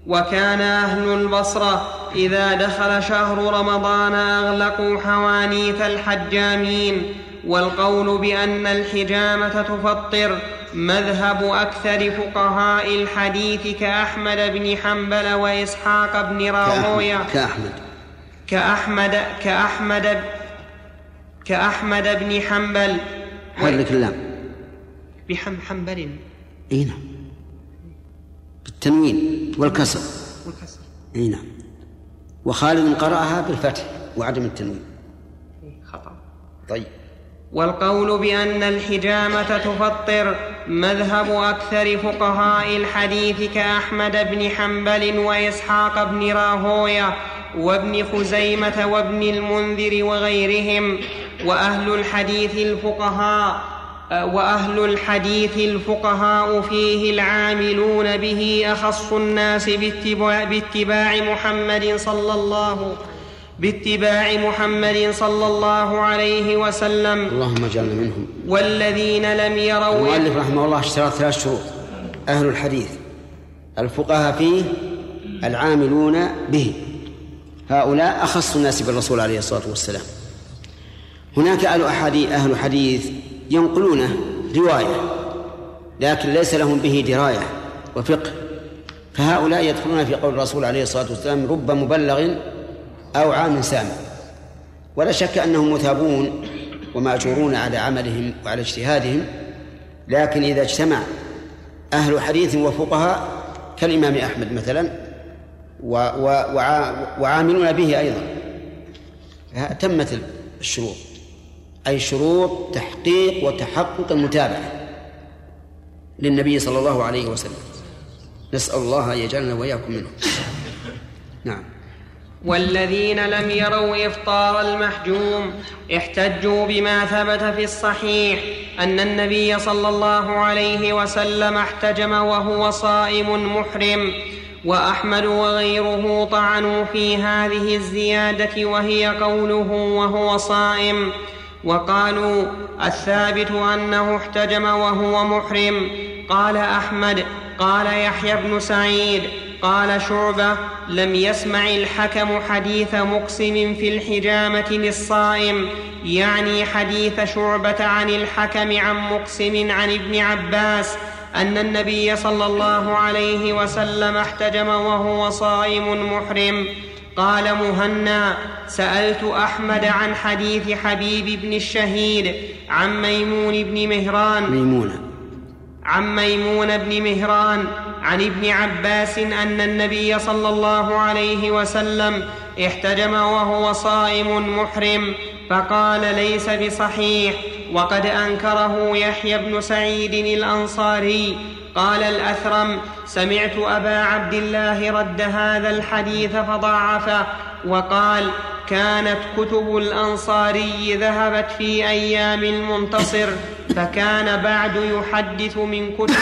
وكان أهل البصرة إذا دخل شهر رمضان أغلقوا حوانيت الحجامين والقول بأن الحجامة تفطر مذهب أكثر فقهاء الحديث كأحمد بن حنبل وإسحاق بن راهوية. كأحمد كأحمد. كأحمد كأحمد بن حنبل. حرك اللام بحم حنبل. إي نعم. بالتنوين والكسر. والكسر. إي نعم. وخالد قرأها بالفتح وعدم التنوين. خطأ. طيب. والقول بأن الحجامة تفطر. مذهب أكثر فقهاء الحديث كأحمد بن حنبل وإسحاق بن راهوية وابن خزيمة وابن المنذر وغيرهم وأهل الحديث الفقهاء وأهل الحديث الفقهاء فيه العاملون به أخص الناس باتباع, باتباع محمد صلى الله عليه باتباع محمد صلى الله عليه وسلم. اللهم اجعلنا منهم. والذين لم يروا المؤلف رحمه الله اشترط ثلاث شروط. أهل الحديث. الفقهاء فيه العاملون به. هؤلاء أخص الناس بالرسول عليه الصلاة والسلام. هناك أهل أحاديث أهل حديث ينقلونه رواية لكن ليس لهم به دراية وفقه. فهؤلاء يدخلون في قول الرسول عليه الصلاة والسلام رب مبلغ أو عام سامع ولا شك أنهم مثابون ومأجورون على عملهم وعلى اجتهادهم لكن إذا اجتمع أهل حديث وفقهاء كالإمام أحمد مثلا وعاملون به أيضا. تمت الشروط أي شروط تحقيق وتحقق المتابعة للنبي صلى الله عليه وسلم. نسأل الله أن يجعلنا وإياكم منه نعم. والذين لم يروا إفطار المحجوم احتجوا بما ثبت في الصحيح أن النبي صلى الله عليه وسلم احتجم وهو صائم محرم وأحمد وغيره طعنوا في هذه الزيادة وهي قوله وهو صائم وقالوا الثابت أنه احتجم وهو محرم قال أحمد قال يحيى بن سعيد قال شعبة لم يسمع الحكم حديث مقسم في الحجامة للصائم يعني حديث شعبة عن الحكم عن مقسم عن ابن عباس أن النبي صلى الله عليه وسلم احتجم وهو صائم محرم. قال مهنا سألت أحمد عن حديث حبيب بن الشهيد عن ميمون بن مهران. ميمونة. عن ميمون بن مهران. عن ابن عباس أن النبي صلى الله عليه وسلم احتجم وهو صائم محرم فقال ليس بصحيح وقد أنكره يحيى بن سعيد الأنصاري. قال الأثرم سمعت أبا عبد الله رد هذا الحديث فضعفه وقال كانت كتب الأنصاري ذهبت في أيام المنتصر فكان بعد يحدث من كتب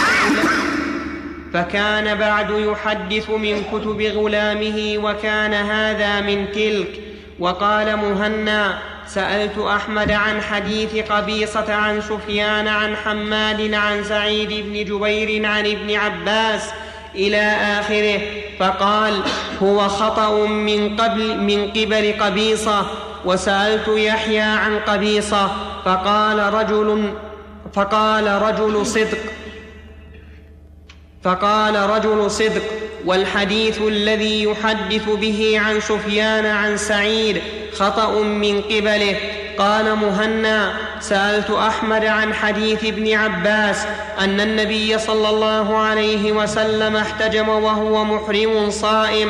فكان بعد يحدث من كتب غلامه وكان هذا من تلك. وقال مهنا سألت أحمد عن حديث قبيصة عن سفيان عن حماد عن سعيد بن جبير عن ابن عباس إلى آخره فقال هو خطأ من قبل من قبل قبيصة. وسألت يحيى عن قبيصة فقال رجل فقال رجل صدق. فقال رجل صدق والحديث الذي يحدث به عن سفيان عن سعيد خطأ من قبله. قال مهنا سألت أحمد عن حديث ابن عباس أن النبي صلى الله عليه وسلم احتجم وهو محرم صائم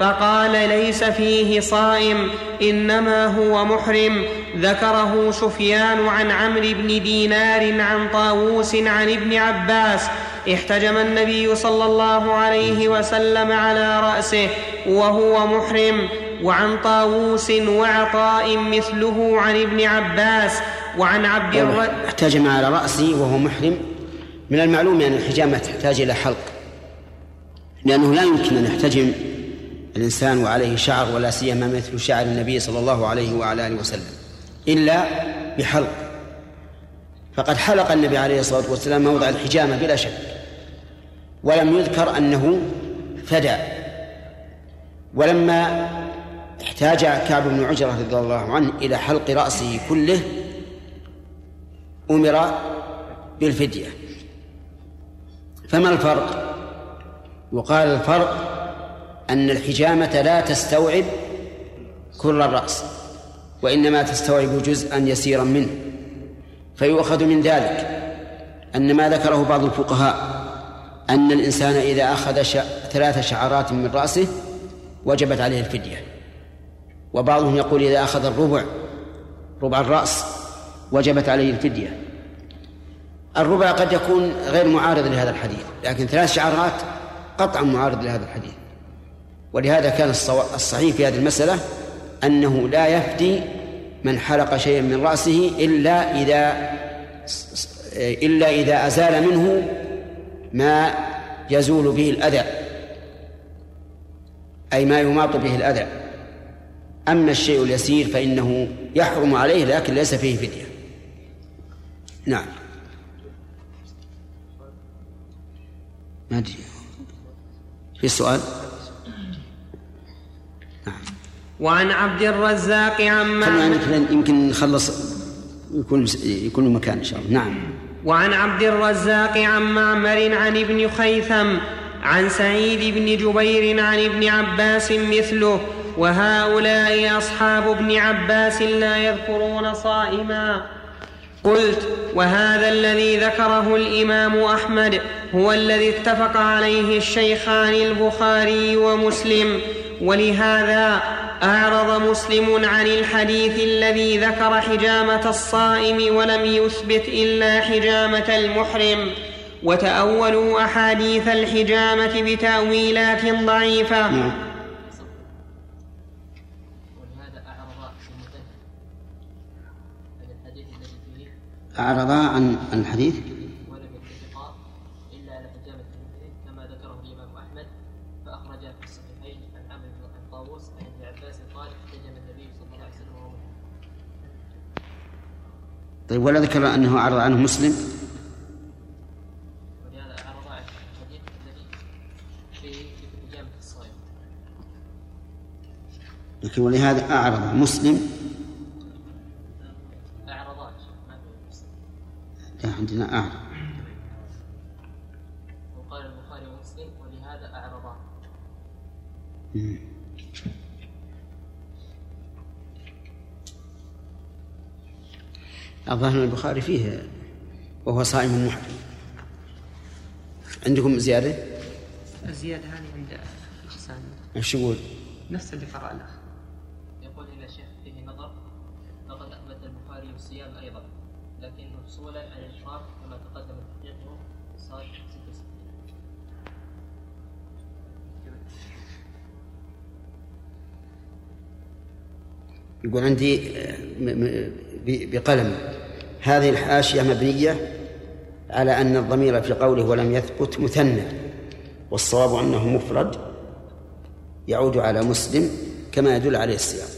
فقال ليس فيه صائم إنما هو محرم. ذكره سفيان عن عمرو بن دينار عن طاووس عن ابن عباس احتجم النبي صلى الله عليه وسلم على رأسه وهو محرم وعن طاووس وعطاء مثله عن ابن عباس وعن عبد الرحمن احتجم على راسه وهو محرم. من المعلوم أن الحجامة تحتاج إلى حلق لأنه لا يمكن أن يحتجم الإنسان وعليه شعر ولا سيما مثل شعر النبي صلى الله عليه وعلى آله وسلم إلا بحلق. فقد حلق النبي عليه الصلاة والسلام موضع الحجامة بلا شك. ولم يذكر أنه فدى. ولما احتاج كعب بن عجرة رضي الله عنه إلى حلق رأسه كله أمر بالفدية. فما الفرق؟ وقال الفرق أن الحجامة لا تستوعب كل الرأس وإنما تستوعب جزءا يسيرا منه. فيؤخذ من ذلك أن ما ذكره بعض الفقهاء أن الإنسان إذا أخذ ثلاث شعرات من رأسه وجبت عليه الفدية. وبعضهم يقول إذا أخذ الربع ربع الرأس وجبت عليه الفدية. الربع قد يكون غير معارض لهذا الحديث لكن ثلاث شعرات قطعا معارض لهذا الحديث. ولهذا كان الصحيح في هذه المسألة أنه لا يفدي من حلق شيئا من رأسه إلا إذا إلا إذا أزال منه ما يزول به الأذى أي ما يماط به الأذى. أما الشيء اليسير فإنه يحرم عليه لكن ليس فيه فدية. نعم. ما أدري في السؤال؟ نعم. وعن عبد الرزاق عما يمكن يمكن نخلص يكون يكون مكان إن شاء الله. نعم. وعن عبد الرزاق عن معمر عن ابن خيثم عن سعيد بن جبير عن ابن عباس مثله وهؤلاء أصحاب ابن عباس لا يذكرون صائما. قلت وهذا الذي ذكره الإمام أحمد هو الذي اتفق عليه الشيخان البخاري ومسلم ولهذا أعرض مسلم عن الحديث الذي ذكر حجامة الصائم ولم يثبت إلا حجامة المحرم وتأولوا أحاديث الحجامة بتأويلات ضعيفة. نعم. عن الحديث؟ طيب ولا ذكر أنه أعرض عنه مسلم؟ لكن ولهذا أعرض مسلم. أعرضا ما في مسلم لا عندنا أعرض. وقال البخاري ومسلم ولهذا أعرضا الظاهر البخاري فيه وهو صائم محرم. عندكم زيادة؟ الزيادة هذه عند الأخسان إيش يقول؟ نفس اللي قرأ له. يقول إلى الشيخ فيه نظر لقد أثبت البخاري الصيام أيضا لكن مفصولا عن الإفطار كما تقدم تحقيقه صاد 66 يقول عندي آه، م- م- ب- بقلم. هذه الحاشية مبنية على أن الضمير في قوله ولم يثبت مثنى والصواب أنه مفرد يعود على مسلم كما يدل عليه السياق.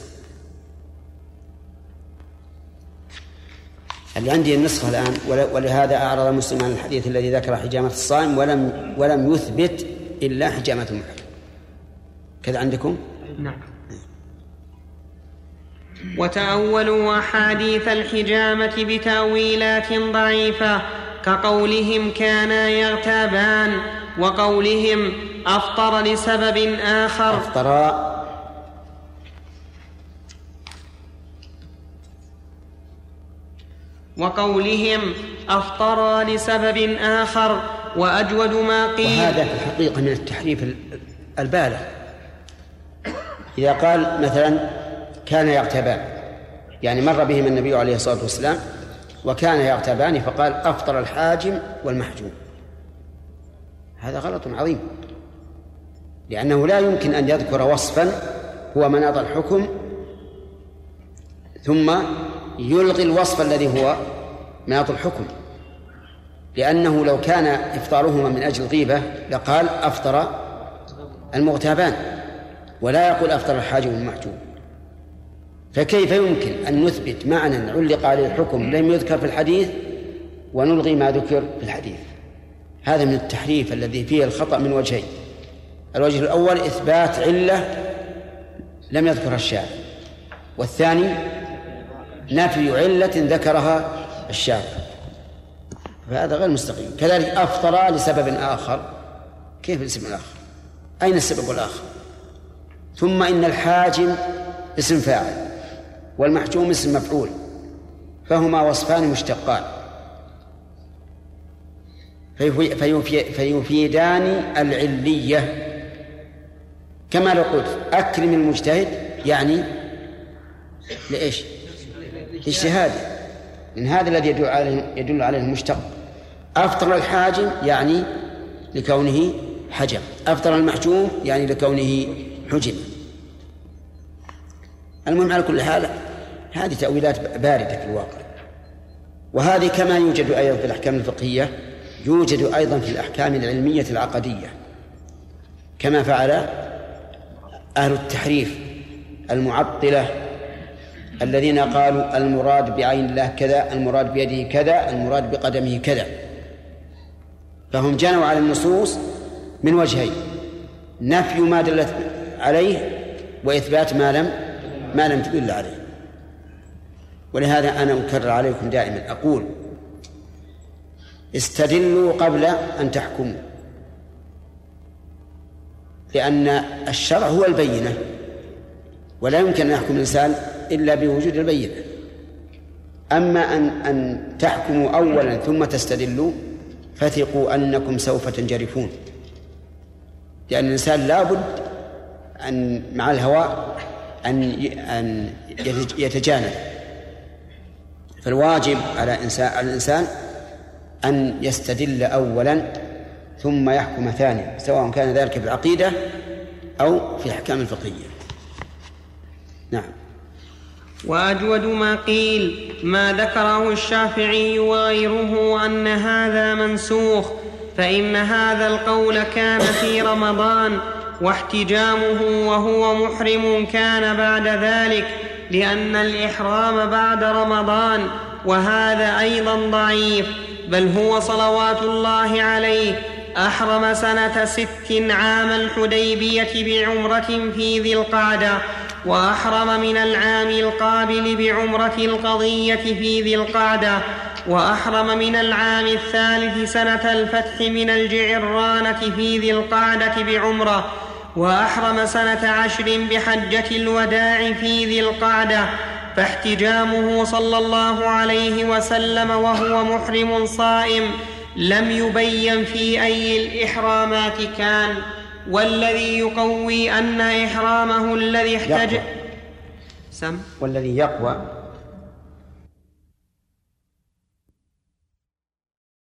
اللي عندي النسخة الآن ول- ولهذا أعرض مسلم عن الحديث الذي ذكر حجامة الصائم ولم ولم يثبت إلا حجامة المحرم. كذا عندكم؟ نعم. وتأولوا أحاديث الحجامة بتأويلات ضعيفة كقولهم كانا يغتابان وقولهم أفطر لسبب آخر. أفطرا وقولهم أفطرا لسبب آخر وأجود ما قيل. وهذا في الحقيقة من التحريف ال- البالغ. إذا قال مثلا كان يغتابان يعني مر بهما النبي عليه الصلاة والسلام وكان يغتابان فقال أفطر الحاجم والمحجوم. هذا غلط عظيم. لأنه لا يمكن أن يذكر وصفا هو مناط الحكم ثم يلغي الوصف الذي هو مناط الحكم. لأنه لو كان إفطارهما من أجل غيبة لقال أفطر المغتابان ولا يقول أفطر الحاجب المحجوب فكيف يمكن أن نثبت معنى علق عليه الحكم لم يذكر في الحديث ونلغي ما ذكر في الحديث؟ هذا من التحريف الذي فيه الخطأ من وجهين. الوجه الأول إثبات علة لم يذكرها الشارع والثاني نفي علة ذكرها الشارع فهذا غير مستقيم. كذلك أفطر لسبب آخر. كيف السبب الآخر؟ أين السبب الآخر؟ ثم إن الحاجم اسم فاعل. والمحجوم اسم مفعول فهما وصفان مشتقان. فيفي- فيفي- فيفيدان العلية. كما لو قلت أكرم المجتهد يعني لإيش؟ اجتهاد من هذا الذي يدل عليه يدل عليه المشتق. أفطر الحاجم يعني لكونه حجم. أفطر المحجوم يعني لكونه حجم. المهم على كل حال هذه تأويلات باردة في الواقع. وهذه كما يوجد أيضا في الأحكام الفقهية يوجد أيضا في الأحكام العلمية العقدية. كما فعل أهل التحريف المعطلة الذين قالوا المراد بعين الله كذا المراد بيده كذا المراد بقدمه كذا. فهم جنوا على النصوص من وجهين نفي ما دلت عليه وإثبات ما لم ما لم تدل عليه. ولهذا أنا أكرر عليكم دائما أقول استدلوا قبل أن تحكموا. لأن الشرع هو البينة ولا يمكن أن يحكم الإنسان إلا بوجود البينة. أما أن أن تحكموا أولا ثم تستدلوا فثقوا أنكم سوف تنجرفون. لأن الإنسان لابد أن مع الهواء أن أن يتجانب. فالواجب على إنسان على الإنسان أن يستدل أولا ثم يحكم ثانيا سواء كان ذلك في العقيدة أو في الأحكام الفقهية. نعم. وأجود ما قيل ما ذكره الشافعي وغيره أن هذا منسوخ فإن هذا القول كان في رمضان واحتجامه وهو محرم كان بعد ذلك لأن الإحرام بعد رمضان وهذا أيضا ضعيف بل هو صلوات الله عليه. أحرم سنة ست عام الحديبية بعمرة في ذي القعدة وأحرم من العام القابل بعمرة القضية في ذي القعدة. وأحرم من العام الثالث سنة الفتح من الجعرانة في ذي القعدة بعمرة وأحرم سنة عشر بحجة الوداع في ذي القعدة فاحتجامه صلى الله عليه وسلم وهو محرم صائم لم يبين في أي الإحرامات كان. والذي يقوي أن إحرامه الذي احتج يقوى. سم؟ والذي يقوى.